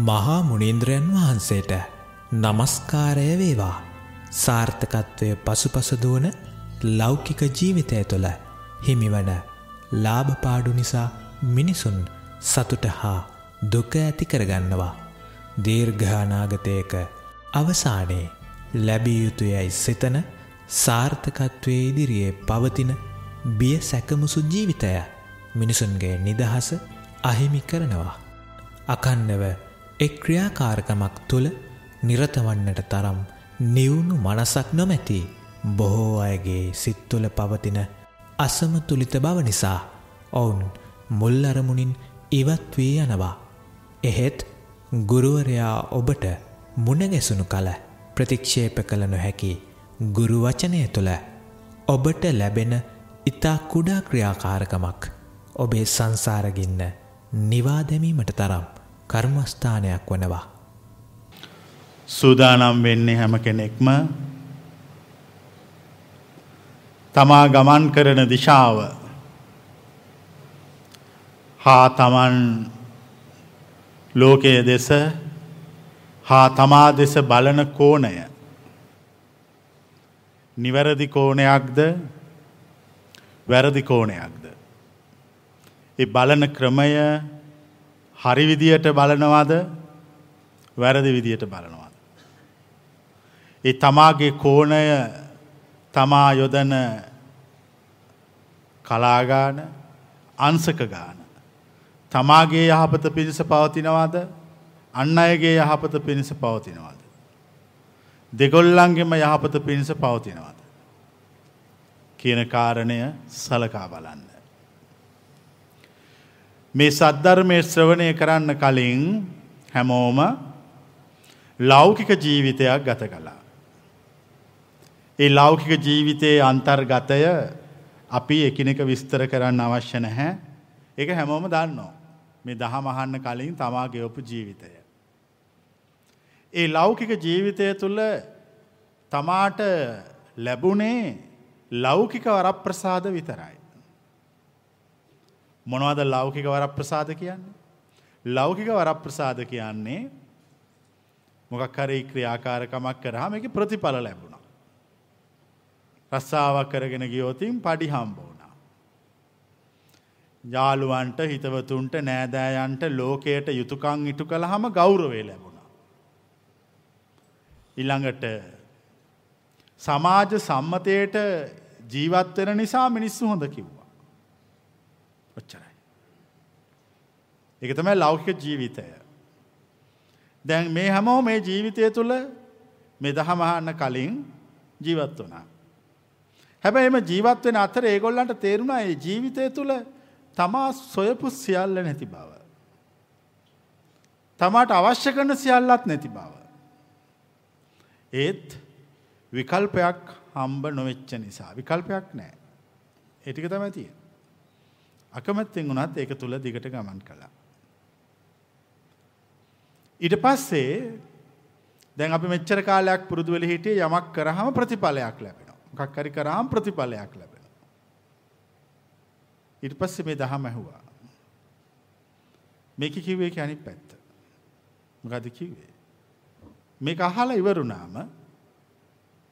මහා මුනින්ද්‍රයන් වහන්සේට නමස්කාරය වේවා. සාර්ථකත්වය පසුපසදුවන ලෞකික ජීවිතය තුළ හිමිවන ලාභපාඩු නිසා මිනිසුන් සතුට හා දුක ඇති කරගන්නවා. දීර්ඝානාගතයක අවසානයේ ලැබිය යුතුයයි සිතන සාර්ථකත්වය ඉදිරියේ පවතින බිය සැකමුසු ජීවිතය මිනිසුන්ගේ නිදහස අහිමි කරනවා. අකන්නව එක් ක්‍රියාකාරකමක් තුළ නිරතවන්නට තරම් නිවුණු මනසක් නොමැති බොහෝ අයගේ සිත්තුල පවතින අසමතුලිත බව නිසා ඔවුන් මුල් අරමුණින් ඉවත් වී යනවා. එහෙත් ගුරුවරයා ඔබට මුණගැසුණු කල ප්‍රතික්ෂේප කළ නොහැකි ගුරු වචනය තුළ ඔබට ලැබෙන ඉතා කුඩා ක්‍රියාකාරකමක් ඔබේ සංසාරගින්න නිවා දැමීමට තරම් කර්මස්ථානයක් වනවා. සූදානම් වෙන්නේ හැම කෙනෙක්ම තමා ගමන් කරන දිශාව හා තමන් ලෝකය දෙස හා තමා දෙස බලන කෝණය නිවැරදි කෝණයක්ද වැරදි කෝණයක්ද. ඒ බලන ක්‍රමය හරි විදියට බලනවාද වැරදි විදියට බලනවාද. ඒ තමාගේ කෝණය තමා යොදන කලාගාන අන්සක ගාන. තමාගේ යහපත පිණිස පවතිනවාද අන්න අයගේ යහපත පිණිස පවතිනවාද. දෙගොල්ලන්ගෙම යහපත පිණිස පවතිනවාද. කියන කාරණය සලකා බලන්න. මේ සද්ධර්මය ශ්‍රවණය කරන්න කලින් හැමෝම ලෞකික ජීවිතයක් ගත කළා. ඒ ලෞකික ජීවිතයේ අන්තර්ගතය අපි එකිනෙක විස්තර කරන්න අවශ්‍ය නැහැ. ඒක හැමෝම දන්නවා. මේ දහම අහන්න කලින් තමා ගෙවපු ජීවිතය. ඒ ලෞකික ජීවිතය තුළ තමාට ලැබුණේ ලෞකික වරප්‍රසාද විතරයි. මොනවද ලෞකික වරප්‍රසාද කියන්නේ? ලෞකික වරප්‍රසාද කියන්නේ මොකක් හරි ක්‍රියාකාරකමක් කරාම ඒකේ ප්‍රතිඵල ලැබුණා. රස්සාවක් කරගෙන ගියොතින් පඩි හම්බ වුණා. යාළුවන්ට හිතවතුන්ට නෑදෑයන්ට ලෝකයට යුතුයකම් ඉටු කළාම ගෞරවය ලැබුණා. ඊළඟට සමාජ සම්මතයට ජීවත් වෙන නිසා මිනිස්සු හොඳ කිව්වා. ඔච්චරයි. ඒක තමයි ලෞකික ජීවිතය. දැන් මේ හැමෝම මේ ජීවිතය තුළ මේ දහම අහන්න කලින් ජීවත් වුණා. හැබැයි එම ජීවත් වෙන අතර ඒගොල්ලන්ට තේරුණා මේ ජීවිතය තුළ තමා සොයපු සියල්ල නැති බව. තමාට අවශ්‍ය කරන සියල්ලත් නැති බව. ඒත් විකල්පයක් හම්බ නොවෙච්ච නිසා විකල්පයක් නෑ. ඒ ටික තමයි තියෙන්නේ. අකමැත්තෙන් වුණත් ඒක තුල දිගට ගමන් කළා. ඊට පස්සේ දැන් අපි මෙච්චර කාලයක් පුරුදු වෙලා හිටියේ යමක් කරාම ප්‍රතිඵලයක් ලැබෙනවා. මොකක් හරි කරාම ප්‍රතිඵලයක් ලැබෙනවා. ඊට පස්සේ මේ දහම ඇහුවා. මේක කිව්වේ ඒක අනිත් පැත්ත. මොකද කිව්වේ? මේක අහලා ඉවරුනාම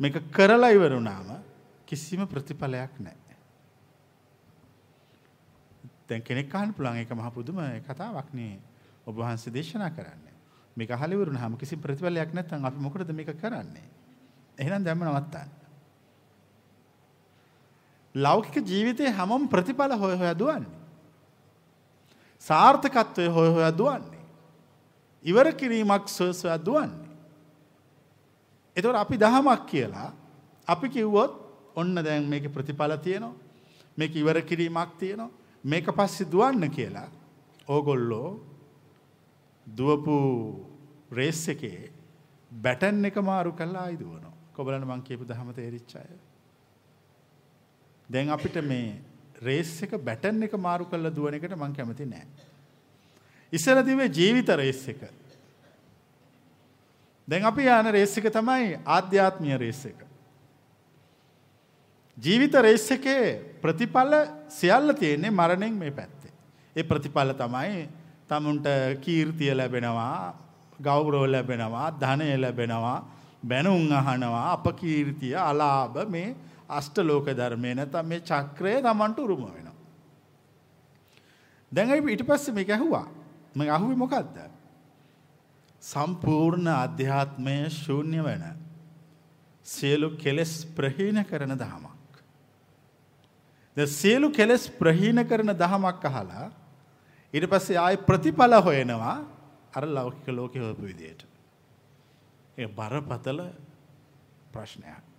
මේක කරලා ඉවරුනාම කිසිම ප්‍රතිඵලයක් නැහැ. දැන් කෙනෙක් අහන්න පුළුවන් ඒක මහ පුදුම කතාවක් නේ. ඔබ වහන්සේ දේශනා කරන්නේ. මේක අහලා ඉවරුනහම කිසි ප්‍රතිඵලයක් නැත්නම් අපි මොකටද මේක කරන්නේ? එහෙනම් දැම්ම නවත්තන්න. ලෞකික ජීවිතේ හැමෝම ප්‍රතිඵල හොය හොයා දුවන්නේ. සාර්ථකත්වය හොය හොයා දුවන්නේ. ඉවර කිරීමක් සොය සොයා දුවන්නේ. එතකොට අපි දහමක් කියලා අපි කිව්වොත් ඔන්න දැන් මේකේ ප්‍රතිඵල තියෙනවා. මේක ඉවර කිරීමක් තියෙනවා. මේක පස්සේ දුවන්න කියලා ඕගොල්ලෝ දුවපු රේස් එකේ බැටන් එක මාරු කරලා ආයි දුවනවා. කොබලන්න මං කියපු දහම තේරිච්ච අය. දැන් අපිට මේ රේස් එක බැටන් එක මාරු කරලා දුවන එකට මං කැමති නෑ. ඉස්සර දිවේ ජීවිත රේස් එක. දැන් අපි යන රේස් එක තමයි ආධ්‍යාත්මීය රේස් එක. ජීවිත රේස් එකේ ප්‍රතිඵල සියල්ල තියෙන්නේ මරණයෙන් මේ පැත්තේ. ඒ ප්‍රතිඵල තමයි තමුන්ට කීර්තිය ලැබෙනවා, ගෞරව ලැබෙනවා ධනය ලැබෙනවා බැනුම් අහනවා අපකීර්තිය අලාභ මේ අෂ්ටලෝක ධර්මය නැත්නම් මේ චක්‍රය Tamanට උරුම වෙනවා. දැන් අපි ඊට පස්සේ මේක ඇහුවා. මම අහුවේ මොකද්ද? සම්පූර්ණ අධ්‍යාත්මය ශූන්‍ය වෙන සියලු කෙලෙස් ප්‍රහීන කරන දහමක්. ද සියලු කෙලෙස් ප්‍රහීන කරන දහමක් අහලා ඊට පස්සේ ආයේ ප්‍රතිඵල හොයනවා අර ලෞකික ලෝකෙ හොයපු විදියට. ඒ බරපතල ප්‍රශ්නයක්.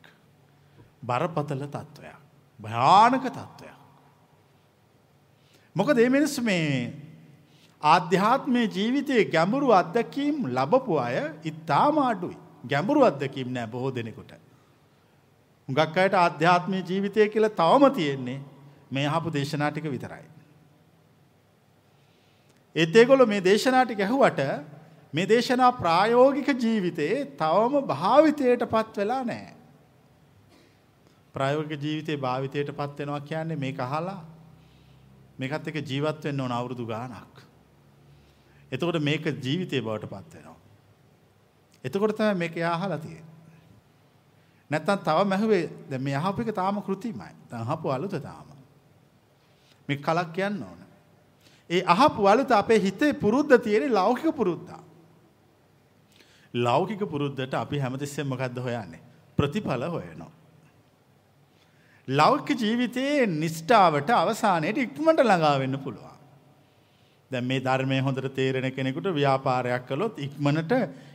බරපතල තත්ත්වයක්. භයානක තත්ත්වයක්. මොකද මේ මිනිස්සු මේ ආධ්‍යාත්මයේ ජීවිතයේ ගැඹුරු අත්දැකීම් ලබපු අය ඉතාම අඩුයි. ගැඹුරු අත්දැකීම් නෑ බොහෝ දෙනෙකුට. හුඟක් අයට ආධ්‍යාත්මය ජීවිතය කියලා තවම තියෙන්නේ මේ අහපු දේශනා ටික විතරයි. ඒත් ඒගොල්ලෝ මේ දේශනා ටික ඇහුවට මේ දේශනා ප්‍රායෝගික ජීවිතේ තවම භාවිතයට පත් වෙලා නැහැ. ප්‍රායෝගික ජීවිතේ භාවිතයට පත් වෙනවා කියන්නේ මේක අහලා මේකත් එක්ක ජීවත් වෙන්න ඕන අවුරුදු ගාණක්. එතකොට මේක ජීවිතේ බවට පත් වෙනවා. එතකොට තමයි මේක අහලා තියෙන්නේ. නැත්තම් තව මැහුවේ දැන් මේ අහපු එක තාම કૃතිමයි. දැන් අහපු අලුත තාම. මේ කලක් කියන්න ඕන. ඒ අහපු අලුත අපේ හිතේ පුරුද්ද තියෙන ලෞකික පුරුද්ද. ලෞකික පුරුද්දට අපි හැමතිස්සෙම මොකද්ද හොයන්නේ? ප්‍රතිඵල හොයනවා. ලෞකික ජීවිතයේ නිෂ්ඨාවට අවසානයේදී ඉක්මනට ළඟා වෙන්න පුළුවන්. දැන් මේ ධර්මයේ හොඳට තේරෙන කෙනෙකුට ව්‍යාපාරයක් කළොත් ඉක්මනට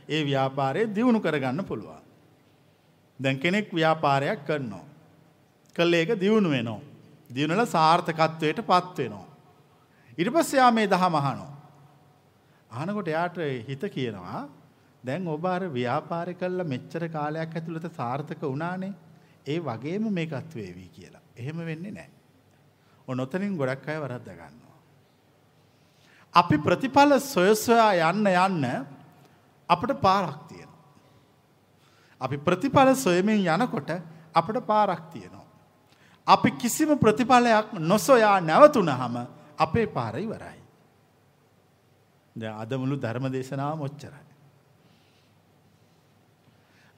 ඒ ව්‍යාපාරය දියුණු කරගන්න පුළුවන්. දැන් කෙනෙක් ව්‍යාපාරයක් කරනවා. කළේ ඒක දියුණු වෙනවා. දියුණුවලා සාර්ථකත්වයට පත් වෙනවා. ඊට පස්සේ යා මේ දහම අහනවා. අහනකොට එයාට හිත කියනවා දැන් ඔබ අර ව්‍යාපාරය කළා මෙච්චර කාලයක් ඇතුළත සාර්ථක වුණානේ. ඒ වගේම මේකත් වේවි කියලා. එහෙම වෙන්නේ නැහැ. ඔනොතනින් ගොඩක් අය වරද්ද ගන්නවා. අපි ප්‍රතිඵල සොය සොයා යන්න යන්න අපිට පාරක් තියෙනවා. අපි ප්‍රතිඵල සොයමින් යනකොට අපිට පාරක් තියෙනවා. අපි කිසිම ප්‍රතිඵලයක් නොසොයා නැවතුනහම අපේ පාර ඉවරයි. දැන් අද මුළු ධර්ම දේශනාවම ඔච්චරයි.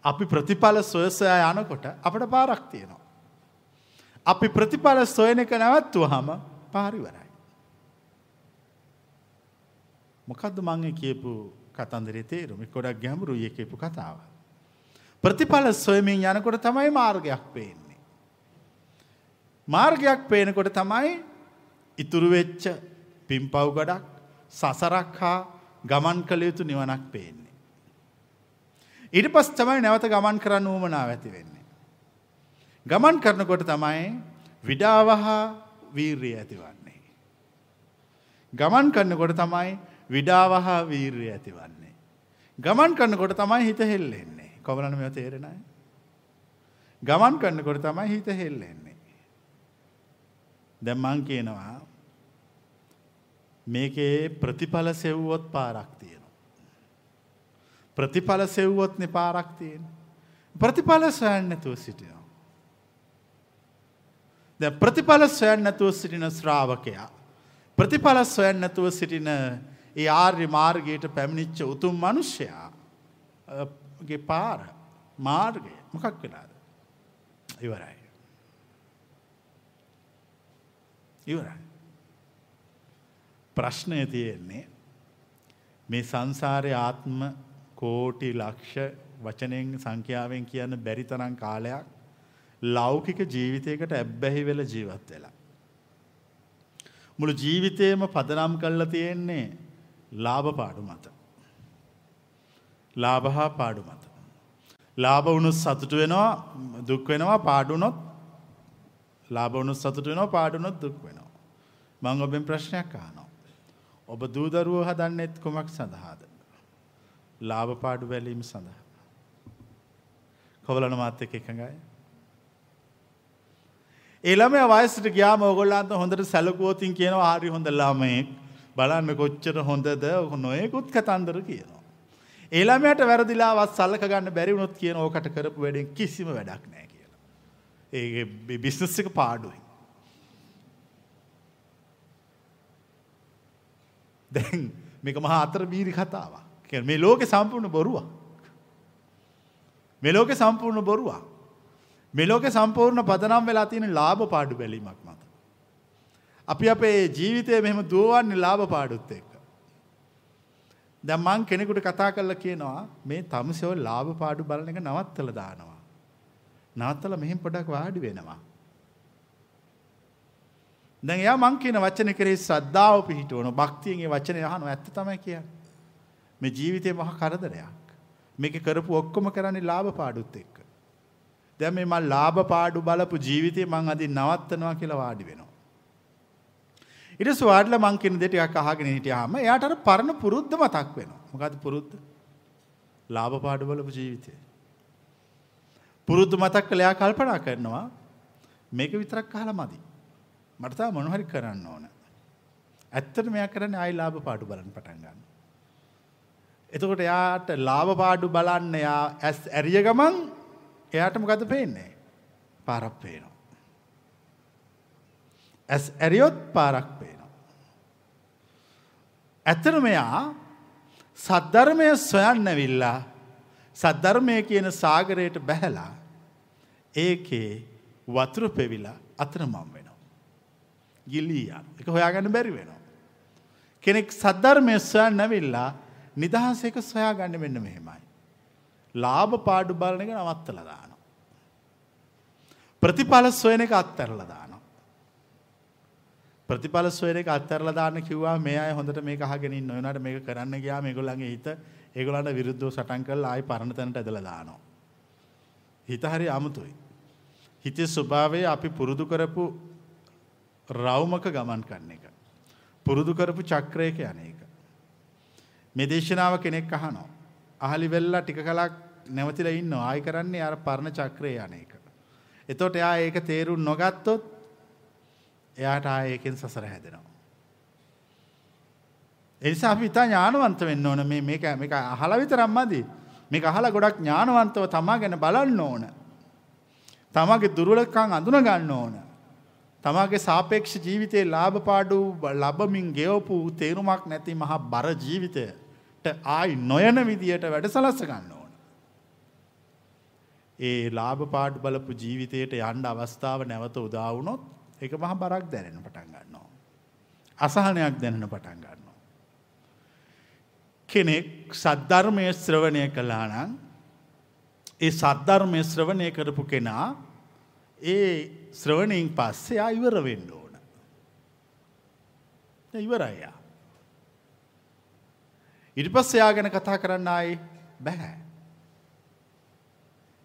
අපි ප්‍රතිඵල සොය සොයා යනකොට අපිට පාරක් තියෙනවා. අපි ප්‍රතිඵල සොයන එක නැවත්තුවාම පාර ඉවරයි. මොකද්ද මම කියපු කතන්දරේ තේරුම? ගොඩක් ගැඹුරුයි කියපු කතාව. ප්‍රතිඵල සොයමින් යනකොට තමයි මාර්ගයක් පේන්නේ. මාර්ගයක් පේනකොට තමයි ඉතුරු වෙච්ච පිම්පව් ගඩක් සසරක් හා ගමන් කළ යුතු නිවනක් පේන්නේ. ඊට පස් තමයි නැවත ගමන් කරන්න ඌමනාව ඇති වෙන්නේ. ගමන් කරනකොට තමයි විඩාවහා වීර්ය ඇතිවන්නේ. ගමන් කරනකොට තමයි විඩාවහා වීර්ය ඇතිවන්නේ. ගමන් කරනකොට තමයි හිත හෙල්ලෙන්නේ. කොබලන මෙව තේරෙනයි. ගමන් කරනකොට තමයි හිත හෙල්ලෙන්නේ. දැන් මං කියනවා මේකේ ප්‍රතිඵල සෙව්වොත් පාරක් තියෙනවා. ප්‍රතිඵල සෙව්වොත්නේ පාරක් තියෙන්නේ. ප්‍රතිඵල සොයන්න නැතුව සිටිනවා. දැන් ප්‍රතිඵල සොයන්න නැතුව සිටින ශ්‍රාවකයා ප්‍රතිඵල සොයන්න නැතුව සිටින ඒ ආර්ය මාර්ගයට පැමිණිච්ච උතුම් මිනිසයා ගේ පාර මාර්ගය මොකක් වෙලාද? ඉවරයි. ඉවරයි. ප්‍රශ්නය තියෙන්නේ මේ සංසාරයේ ආත්ම කෝටි ලක්ෂ වචනයෙන් සංඛ්‍යාවෙන් කියන්න බැරි තරම් කාලයක් ලෞකික ජීවිතයකට ඇබ්බැහි වෙලා ජීවත් වෙලා. මුළු ජීවිතේම පදනම් කරලා තියෙන්නේ ලාභ පාඩු මත. ලාභ හා පාඩු මත. ලාභ වුණොත් සතුටු වෙනවා දුක් වෙනවා පාඩුනොත් ලාභ වුණොත් සතුටු වෙනවා පාඩුනොත් දුක් වෙනවා. මම ඔබෙන් ප්‍රශ්නයක් අහනවා. ඔබ දූ දරුවෝ හදන්නෙත් කුමක් සඳහාද? ලාභ පාඩු බැලීම සඳහා. කොවලන මාත් එක්ක එකඟයි. ඒ ළමයා වයසට ගියාම ඕගොල්ලන්ට හොඳට සැලකුවොතින් කියනවා හරි හොඳ ළමයෙක් බලන්න කොච්චර හොඳද නොයෙකුත් කතන්දර කියනවා. ඒ ළමයාට වැරදිලාවත් සලක ගන්න බැරි වුණොත් කියන ඕකට කරපු වැඩෙන් කිසිම වැඩක් නැහැ කියලා. ඒ බිස්නස් එක පාඩුයි. දැන් මේක මහා අතර බීරි කතාවක්. මේ ලෝකෙ සම්පූර්ණ බොරුවක්. මේ ලෝකෙ සම්පූර්ණ බොරුවක්. මේ ලෝකෙ සම්පූර්ණ පදනම් වෙලා තියෙන ලාභ පාඩු බැලීමක් මත. අපි අපේ ජීවිතය මෙහෙම දුවන්නේ ලාභ පාඩුත් එක්ක. දැන් මං කෙනෙකුට කතා කරලා කියනවා මේ තමුසේ ඔය ලාභ පාඩු බලන එක නවත්තලා දානවා. නවත්තලා මෙහෙම පොඩක් වාඩි වෙනවා. දැන් එයා මං කියන වචන කෙරෙහි ශ්‍රද්ධාව පිහිටවන භක්තියෙන් ඒ වචනේ අහනවා ඇත්ත තමයි කියන්නේ. මේ ජීවිතේ මහ කරදරයක්. මේක කරපු ඔක්කොම කරන්නේ ලාභ පාඩුත් එක්ක. දැන් මේ මම ලාභ පාඩු බලපු ජීවිතේ මං අදින් නවත්තනවා කියලා වාඩි වෙනවා. ඊට පස්සේ වාඩිලා මං කියන දේ ටිකක් අහගෙන හිටියාම එයාට අර පරණ පුරුද්ද මතක් වෙනවා. මොකද්ද පුරුද්ද? ලාභ පාඩු බලපු ජීවිතේ. පුරුද්ද මතක් කළා එයා කල්පනා කරනවා මේක විතරක් අහලා මදි. මට තා මොන හරි කරන්න ඕන. ඇත්තට මෙයා කරන්නේ ආයි ලාභ පාඩු බලන්න පටන් ගන්න. එතකොට එයාට ලාභ පාඩු බලන්න එයා ඇස් ඇරිය ගමන් එයාට මොකද පේන්නේ? පාරක් පේනවා. ඇස් ඇරියොත් පාරක් පේනවා. ඇත්තට මෙයා සද්ධර්මය සොයන්න ඇවිල්ලා සද්ධර්මය කියන සාගරයට බැහැලා ඒකේ වතුර පෙවිලා අතරමං වෙනවා. ගිලී යන. ඒක හොයාගන්න බැරි වෙනවා. කෙනෙක් සද්ධර්මය සොයන්න ඇවිල්ලා නිදහස එක සොයාගන්න මෙන්න මෙහෙමයි. ලාභ පාඩු බලන එක නවත්තලා දානවා. ප්‍රතිඵල සොයන එක අත්හැරලා දානවා. ප්‍රතිඵල සොයන එක අත්හැරලා දාන්න කිව්වා මේ අය හොඳට මේක අහගෙන ඉන්න ඕනට මේක කරන්න ගියාම මේගොල්ලන්ගේ හිත ඒගොල්ලන්ට විරුද්ධව සටන් කරලා ආයි පරණ තැනට ඇදලා දානවා. හිත හරි අමුතුයි. හිතේ ස්වභාවය අපි පුරුදු කරපු රවුමක ගමන් කරන එක. පුරුදු කරපු චක්‍රයක යන එක. මේ දේශනාව කෙනෙක් අහනවා. අහලි වෙල්ලා ටික කලක් නැවතිලා ඉන්නවා. ආයි කරන්නේ අර පරණ චක්‍රය යන එක. එතකොට එයා ඒක තේරුම් නොගත්තොත් එයාට ආයෙ ඒකෙන් සසර හැදෙනවා. ඒ නිසා අපි ඉතා ඥානවන්ත වෙන්න ඕන මේ මේක මේක අහලා විතරක් මදි. මේක අහලා ගොඩක් ඥානවන්තව තමා ගැන බලන්න ඕන. තමාගේ දුර්වලකම් අඳුන ගන්න ඕන. තමාගේ සාපේක්ෂ ජීවිතයේ ලාභ පාඩු ලබමින් ගෙවපු තේරුමක් නැති මහා බර ජීවිතයට ආයි නොයන විදියට වැඩ සලස්ස ගන්න ඕන. ඒ ලාභ පාඩු බලපු ජීවිතයට යන්න අවස්ථාව නැවත උදා වුණොත් ඒක මහ බරක් දැනෙන පටන් ගන්නවා. අසහනයක් දැනෙන පටන් ගන්නවා. කෙනෙක් සද්ධර්මය ශ්‍රවණය කළා නම් ඒ සද්ධර්මය ශ්‍රවණය කරපු කෙනා ඒ ශ්‍රවණයෙන් පස්සේ ආ ඉවර වෙන්න ඕන. ඉවරයි යා. ඊට පස්සේ යා ගැන කතා කරන්න ආයේ බෑ.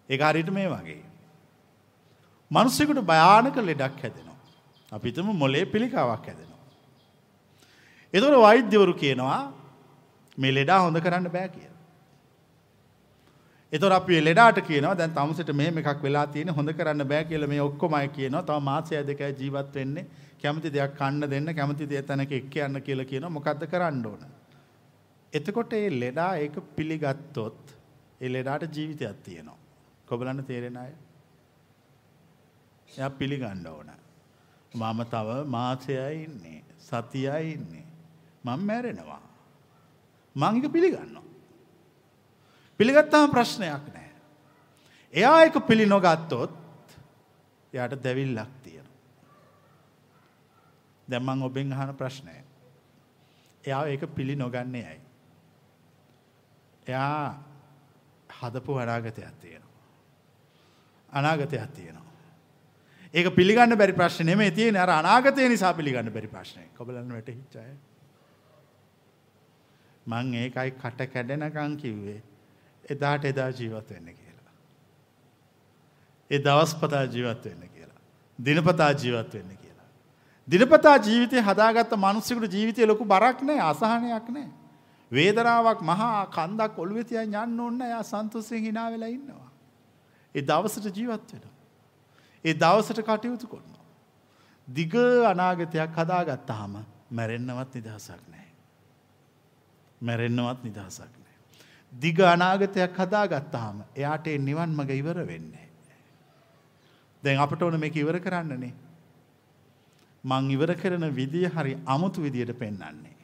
ඒක හරියට මේ වගේ. මිනිස්සුන්ට භයානක ලෙඩක් හැදෙනවා. අපි හිතමු මොලේ පිළිකාවක් හැදෙනවා. ඒතකොට වෛද්‍යවරු කියනවා මේ ලෙඩා හොඳ කරන්න බෑ කියලා. එතකොට අපි ලෙඩාට කියනවා දැන් තමුසෙට මෙහෙම එකක් වෙලා තියෙන හොඳ කරන්න බෑ කියලා මේ ඔක්කොම අය කියනවා. තව මාසය දෙකයි ජීවත් වෙන්නේ. කැමති දෙයක් කන්න දෙන්න, කැමති දේ තැනක එක්ක යන්න කියලා කියනවා. මොකද්ද කරන්න ඕන? එතකොට ඒ ලෙඩා ඒක පිළිගත්තොත් ඒ ලෙඩාට ජීවිතයක් තියෙනවා. කොබලන්න තේරෙන අය? එයා පිළිගන්න ඕන. මම තව මාසයයි ඉන්නේ, සතියයි ඉන්නේ. මම මැරෙනවා. මං ඒක පිළිගන්නවා. පිළිගත්තාම ප්‍රශ්නයක් නෑ. එයා එක පිළි නොගත්තොත් යාට දැවිල්ලක් තියෙනවා. දැම්මං ඔබෙන් අහන ප්‍රශ්නය. එයා ඒක පිළි නොගන්නේ ඇයි. එයා හදපු අනාගතයක් තියෙනවා. අනාගතයක් තියෙනවා. ඒක පිළිගන්න බැරි ප්‍රශ්න නෙමෙයි තියෙන්නේ අර අනාගතය නිසා පිළිගන්න බැරි ප්‍රශ්නය. කොබලන්න වැටහිච්ච අය. මං ඒකයි කට කැඩෙනකන් කිව්වේ එදාට එදා ජීවත් වෙන්න කියලා. ඒ දවස් පතා ජීවත් වෙන්න කියලා. දිනපතා ජීවත් වෙන්න කියලා. දිනපතා ජීවිතය හදාගත්ත මනුස්සෙකුට ජීවිතය ලොකු බරක් නෑ අසහනයක් නෑ. වේදනාවක් මහා කන්දක් ඔළුවේ තියන් යන්න ඕන එයා සන්තෝෂයෙන් hina වෙලා ඉන්නවා. ඒ දවසට ජීවත් වෙනවා. ඒ දවසට කටයුතු කරනවා. දිග අනාගතයක් හදාගත්තාම මැරෙන්නවත් නිදහසක් නැහැ. මැරෙන්නවත් නිදහසක් දිග අනාගතයක් හදාගත්තාම එයාට ඒ නිවන් මඟ ඉවර වෙන්නේ. දැන් අපට ඕන මේක ඉවර කරන්නනේ. මං ඉවර කරන විදිය හරි අමුතු විදියට පෙන්වන්නේ.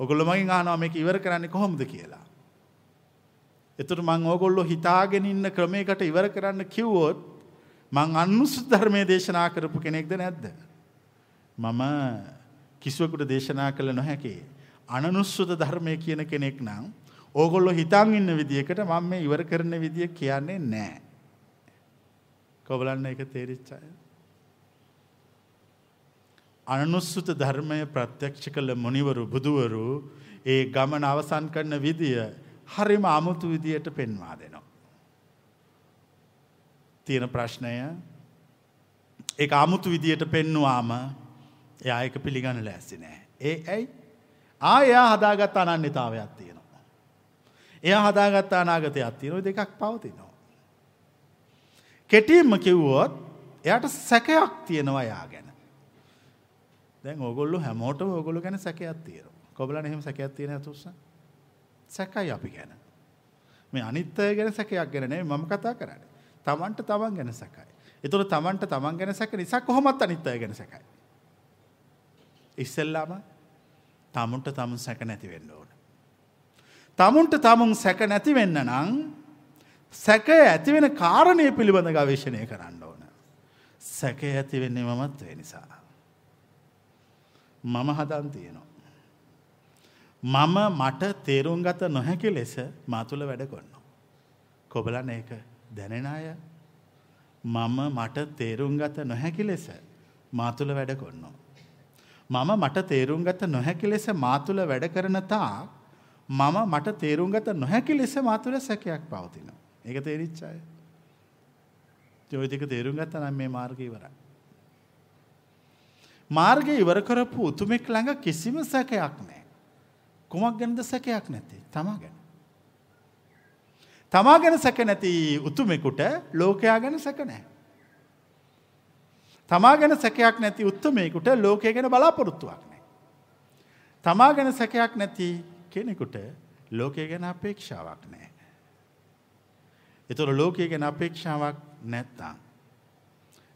ඔගොල්ලෝ මගෙන් අහනවා මේක ඉවර කරන්නේ කොහොමද කියලා. එතකොට මම ඕගොල්ලෝ හිතාගෙන ඉන්න ක්‍රමයකට ඉවර කරන්න කිව්වොත් මං අනුසුත් ධර්මයේ දේශනා කරපු කෙනෙක්ද නැද්ද? මම කිසිවෙකුට දේශනා කළ නොහැකි. අනනුස්සුත ධර්මය කියන කෙනෙක් නම් ඕගොල්ලෝ හිතන් ඉන්න විදියකට මම මේ ඉවර කරන විදිය කියන්නේ නැහැ. කොබලන්න එක තේරිච්ච අය. අනනුස්සුත ධර්මය ප්‍රත්‍යක්ෂ කළ මුනිවරු බුදුවරු ඒ ගමන අවසන් කරන විදිය හරිම අමුතු විදියට පෙන්වා දෙනවා. තියෙන ප්‍රශ්නය ඒ අමුතු විදියට පෙන්වාම එයා එක පිළිගන්න ලැස්සි නෑ. ඒ ඇයි ආයා හදාගත් අනන්‍යතාවයක් තියෙනවා. එයා හදාගත් අනාගතයක් තියෙනවා දෙකක් පවතිනවා. කෙටියෙන්ම කිව්වොත් එයාට සැකයක් තියෙනවා යා ගැන. දැන් ඕගොල්ලෝ හැමෝටම ඕගොල්ලෝ ගැන සැකයක් තියෙනවා. කොබලන් එහෙම සැකයක් තියෙන අතුස්ස. සැකයි අපි ගැන. මේ අනිත් අය ගැන සැකයක් ගැන නෙමෙයි මම කතා කරන්නේ. තමන්ට තමන් ගැන සැකයි. ඒතකොට තමන්ට තමන් ගැන සැක නිසා කොහොමත් අනිත් අය ගැන සැකයි. ඉස්සෙල්ලාම තමුන්ට තමුන් සැක නැති වෙන්න ඕන. තමුන්ට තමුන් සැක නැති වෙන්න නම් සැක ඇතිවෙන කාරණය පිළිබඳ ගවේශණය කරන්න ඕන. සැක ඇති වෙන්නේ මමත් වේ නිසා. මම හදන් තියෙනවා. මම මට තේරුම් ගත නොහැකි ලෙස මාතුළ වැඩ කොන්න. කොබලන ඒක දැනෙන අය මම මට තේරුම් ගත නොහැකි ලෙස මාතුළ වැඩ කොන්නෝ. මම මට තේරුම් ගත නොහැකි ලෙස මාතුළ වැඩ කරන තා මම මට තේරුම් ගත නොහැකි ලෙස මාතුළ සැකයක් පවතින. ඒක තේරිච්චාය. ජෝතික තේරුම් ගත්ත නම් මේ මාර්ග ඉවරයි. මාර්ගය ඉවර කරපු උතුමෙක් ළඟ කිසිම සැකයක් නෑ. කුමක් ගැනද සැකයක් නැති තමා ගැන. තමා ගැන සැක නැති උතුමෙකුට ලෝකයා ගැන සැක නෑ. තමා ගැන සැකයක් නැති උත්තමයකුට ලෝකය ගැන බලාපොරොත්තුවක් නෑ. තමා ගැන සැකයක් නැති කෙනෙකුට ලෝකය ගැන අපේක්ෂාවක් නෑ. එතුර ලෝකය ගැන අපේක්ෂාවක් නැත්තා.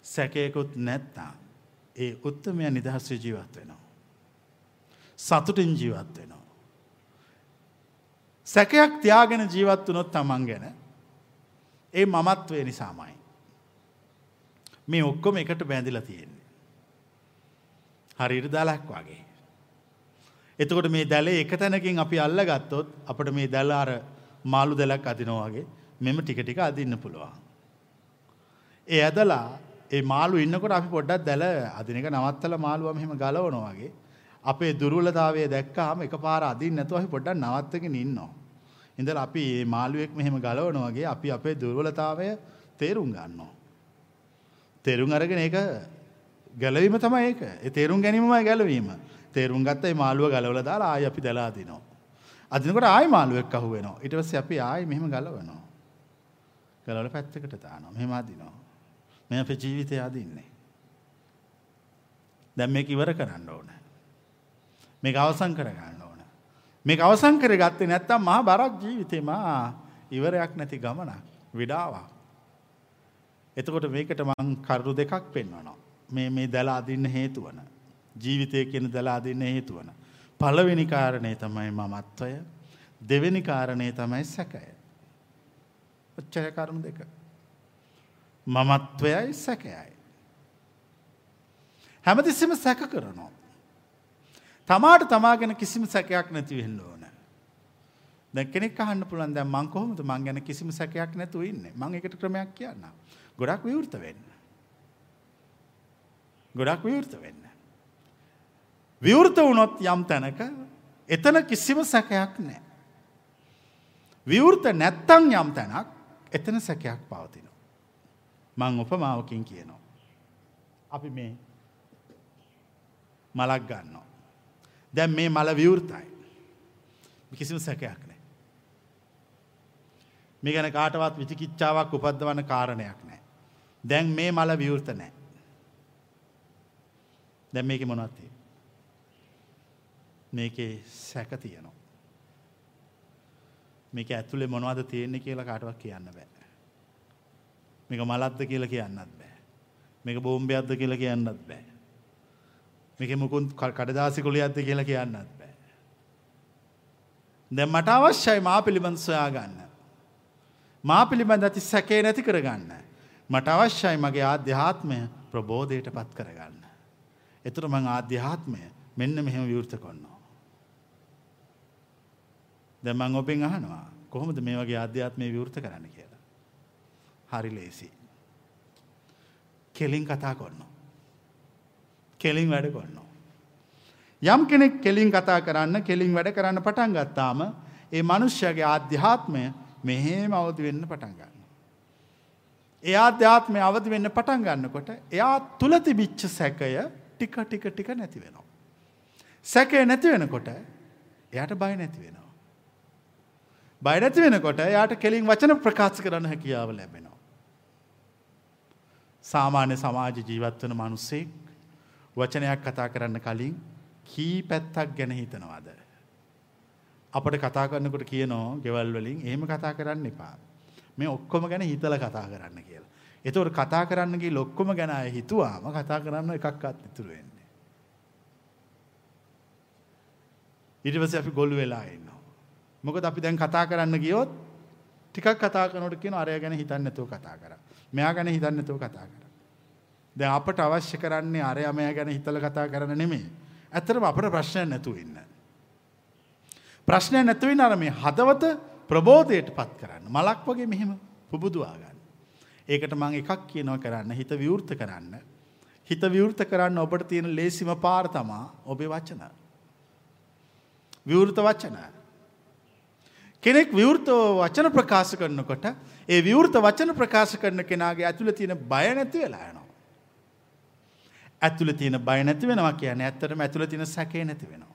සැකයකුත් නැත්තා. ඒ උත්තමය නිදහස්ව ජීවත් වෙනවා. සතුටින් ජීවත් වෙනවා. සැකයක් තියාගෙන ජීවත් වනොත් තමන් ගැන ඒ මමත්වය නිසාමයි. මේ ඔක්කොම එකට බැඳිලා තියෙන්නේ. හරියට දලක් වගේ. එතකොට මේ දැලේ එක තැනකින් අපි අල්ල ගත්තොත් අපට මේ දැල අර මාළු දැලක් අදිනවාගේ මෙම ටික ටික අදින්න පුළුවන්. ඒ ඇදලා ඒ මාළු ඉන්නකොට අපි පොඩ්ඩක් දැල අදින එක නවත්තලා මාළුවා මෙහෙම ගලවනවා වගේ අපේ දුර්වලතාවය දැක්කාම එකපාර අදින්න නැතුව අපි පොඩ්ඩක් නවත්තගෙන ඉන්නවා. ඉඳලා අපි මේ මාළුවෙක් මෙහෙම ගලවනවා වගේ අපි අපේ දුර්වලතාවය තේරුම් ගන්නවා. තේරුම් අරගෙන ඒක ගැලවීම තමයි ඒක. ඒ තේරුම් ගැනීමමයි ගැලවීම. තේරුම් ගත්ත මේ මාළුව ගලවලා දාලා ආයි අපි දලා අදිනවා. අදිනකොට ආයි මාළුවෙක් අහු වෙනවා. ඊට පස්සේ අපි ආයි මෙහෙම ගලවනවා. ගලවලා පැත්තකට දානවා. මෙහෙම අදිනවා. මේ අපේ ජීවිතය අදින්නේ. දැන් මේක ඉවර කරන්න ඕන. මේක අවසන් කරගන්න ඕන. මේක අවසන් කරගත්තේ නැත්තම් මහා බරක් ජීවිතේ මා ඉවරයක් නැති ගමනක් විඩාවක්. එතකොට මේකට මං කරුණු දෙකක් පෙන්වනවා. මේ මේ දැල අදින්න හේතු වන. ජීවිතය කියන දැල අදින්න හේතු වන. පළවෙනි කාරණය තමයි මමත්වය. දෙවෙනි කාරණය තමයි සැකය. ඔච්චර කරුණු දෙක. මමත්වයයි සැකයයි. හැමතිස්සෙම සැක කරනවා. තමාට තමා ගැන කිසිම සැකයක් නැති වෙන්න ඕන. දැන් කෙනෙක් අහන්න පුළුවන් දැන් මං කොහොමද මං ගැන කිසිම සැකයක් නැතුව ඉන්නේ? මං ඒකට ක්‍රමයක් කියන්නම්. ගොඩක් විවෘත වෙන්න. ගොඩක් විවෘත වෙන්න. විවෘත වුණොත් යම් තැනක එතන කිසිම සැකයක් නැහැ. විවෘත නැත්තම් යම් තැනක් එතන සැකයක් පවතිනවා. මං උපමාවකින් කියනවා. අපි මේ මලක් ගන්නවා. දැන් මේ මල විවෘතයි. කිසිම සැකයක් නෑ. මේ ගැන කාටවත් විචිකිච්ඡාවක් උපද්දවන්න කාරණයක් නෑ. දැන් මේ මල විවෘත නෑ. දැන් මේකේ මොනවද තියෙන්නේ? මේකේ සැක තියෙනවා. මේක ඇතුලේ මොනවද තියෙන්නේ කියලා කාටවත් කියන්න බෑ. මේක මලක්ද කියලා කියන්නත් බෑ. මේක බෝම්බයක්ද කියලා කියන්නත් බෑ. මේක මුකුත් කඩදාසි කුලියක්ද කියලා කියන්නත් බෑ. දැ මට අවශ්‍යයි මා පිළිබඳ සොයා ගන්න. මා පිළිබඳ ඇති සැකේ නැති කරගන්න. මට අවශ්‍යයි මගේ ආධ්‍යාත්මය ප්‍රබෝධයට පත් කරගන්න. එතුර මං ආධ්‍යාත්මය මෙන්න මෙහෙම විවෘත කොන්නවා. දැමං ඔබෙන් අහනවා කොහොමද මේ වගේ අධ්‍යාත්මය විවෘත කරන්න කියලා. හරි ලේසි. කෙලින් කතා කොන්න. කෙලින් වැඩ කොන්නවා. යම් කෙනෙක් කෙලින් කතා කරන්න කෙලින් වැඩ කරන්න පටන් ගත්තාම ඒ මනුෂ්‍යගේ ආධ්‍යාත්මය මෙහෙම අවදි වෙන්න පටන් ගන්න. ඒ ආධ්‍යාත්මය අවදි වෙන්න පටන් ගන්නකොට එයා තුළ තිබිච්ච සැකය ටික ටික ටික නැති වෙනවා. සැකය නැති වෙනකොට එයාට බය නැති වෙනවා. බය නැති වෙනකොට එයාට කෙලින් වචන ප්‍රකාශ කරන්න හැකියාව ලැබෙනවා. සාමාන්‍ය සමාජ ජීවත් වන මිනිස්සෙක් වචනයක් කතා කරන්න කලින් කී පැත්තක් ගැන හිතනවාද? අපට කතා කරනකොට කියනවා ගෙවල් වලින් එහෙම කතා කරන්න එපා. මේ ඔක්කොම ගැන හිතලා කතා කරන්න කියලා. ඒතකොට කතා කරන්න ගිහ ඔක්කොම ගැන අය හිතුවාම කතා කරන්න එකක්වත් ඉතුරු වෙන්නේ. ඊට පස්සේ අපි ගොළු වෙලා ඉන්නවා. මොකද අපි දැන් කතා කරන්න ගියොත් ටිකක් කතා කරනකොට කියන අරය ගැන හිතන්නේ නැතුව කතා කරා. මෙයා ගැන හිතන්නේ නැතුව කතා කරා. දැන් අපට අවශ්‍ය කරන්නේ අරයා මෙයා ගැන හිතලා කතා කරන්න නෙමෙයි. ඇත්තටම අපට ප්‍රශ්නයක් නැතුව ඉන්න. ප්‍රශ්නයක් නැතුව ඉන්න අර මේ හදවත ප්‍රබෝධයට පත් කරන්න. මලක් වගේ මෙහෙම පුබුදුවා ගන්න. ඒකට මම එකක් කියනවා කරන්න හිත විවෘත කරන්න. හිත විවෘත කරන්න ඔබට තියෙන ලේසිම පාර තමා ඔබේ වචන. විවෘත වචන. කෙනෙක් විවෘතව වචන ප්‍රකාශ කරනකොට ඒ විවෘත වචන ප්‍රකාශ කරන කෙනාගේ ඇතුළේ තියෙන බය නැති වෙලා යනවා. ඇතුළේ තියෙන බය නැති වෙනවා කියන්නේ ඇත්තටම ඇතුළේ තියෙන සැකේ නැති වෙනවා.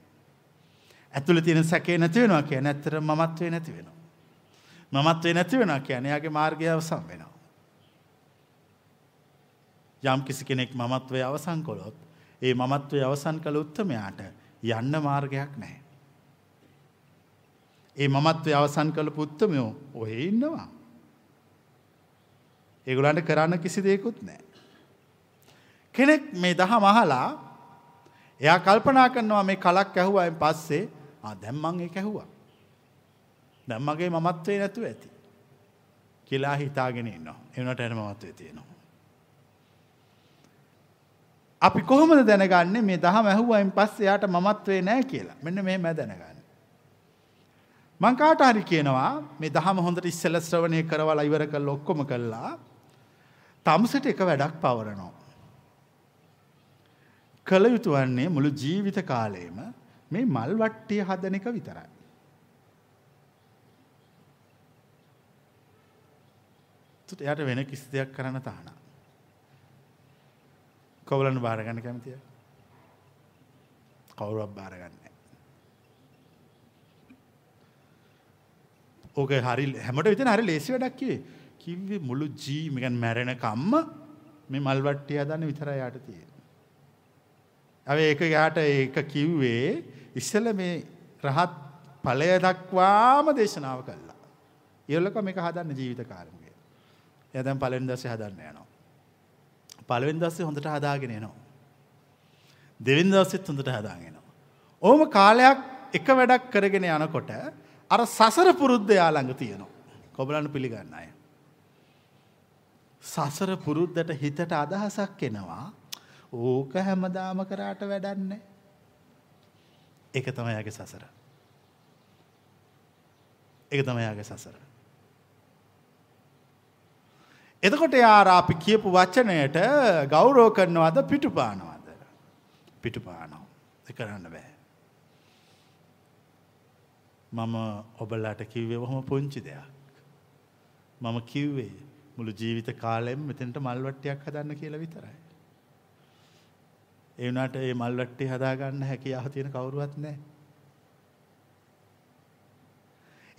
ඇතුළේ තියෙන සැකේ නැති වෙනවා කියන්නේ ඇත්තටම මමත්වේ නැති වෙනවා. මමත්වේ නැති වෙනවා කියන්නේ එයාගේ මාර්ගය අවසන් වෙනවා. යම් කිසි කෙනෙක් මමත්වය අවසන් කළොත් ඒ මමත්වය අවසන් කළ උත්තමයාට යන්න මාර්ගයක් නැහැ. ඒ මමත්වය අවසන් කළ පුත්තමයෝ ඔහෙ ඉන්නවා. ඒගොලන්ට කරන්න කිසි දෙයකුත් නෑ. කෙනෙක් මේ දහ මහලා එයා කල්පනා කරනවා මේ කලක් ඇහුවයින් පස්සේ දැම්මං ඒ ඇහුවා. දැම්මගේ මමත්වේ නැතුව ඇති. කියලා හිතාගෙන ඉන්නවා. එවනට එන මමත්වේ තියෙනවා. අපි කොහොමද දැනගන්නේ මේ දහම ඇහුවයින් පස්සේ යාට මමත්වේ නෑ කියලා. මෙන්න මෙහෙම දැනගන්න. මං කාට හරි කියනවා මේ දහම හොඳට ඉස්සෙල්ලා ශ්‍රවණය කරවලා ඉවර කරලා ඔක්කොම කළා. තමුසට එක වැඩක් පවරනවා. කළ යුතු වන්නේ මුළු ජීවිත කාලයේම මේ මල් වට්ටිය හදන එක විතරයි. එයාට වෙන කිසි දෙයක් කරන්න තහනම්. කවුලන් බාරගන්න කැමතිය කවුරුවක් බාරගන්න ඕක හරි හැමට විතන හරි ලේසි වැඩක් කිවේ කිව්වේ මුළු ජීමිකන් මැරෙන කම්ම මේ මල්වට්ටිය හදන්න විතර යාට තියෙන. ඇව ඒක යාට ඒක කිව්වේ ඉස්සල මේ රහත් ඵලය දක්වාම දේශනාව කළා. ඉවලක මේක හදන්න ජීවිත කාලෙම. එයා දැන් පළවෙනි දවසේ හදන්න යනවා. පළවෙනි දවසේ හොඳට හදාගෙන එනවා. දෙවෙනි දවසෙත් හොඳට හදාගෙන එනවා. ඕම කාලයක් එක වැඩක් කරගෙන යනකොට අර සසර පුරුද්ද යා ළඟ තියෙනවා. කොබලන්න පිළිගන්න අය. සසර පුරුද්දට හිතට අදහසක් එනවා. ඕක හැමදාම කරාට වැඩන්නේ. ඒක තමයි යාගේ සසර. ඒක තමයි යාගේ සසර. එතකොට යාර අපි කියපු වචනයට ගෞරව කරනවද පිටුපානවද. පිටුපානව. කරන්න බෑ. මම ඔබලාට කිව්වේ ඔහොම පුංචි දෙයක්. මම කිව්වේ මුළු ජීවිත කාලෙම මෙතෙන්ට මල්වට්ටියක් හදන්න කියලා විතරයි. ඒ වුණාට මේ මල්වට්ටිය හදාගන්න හැකියාව තියෙන කවුරුවත් නැහැ.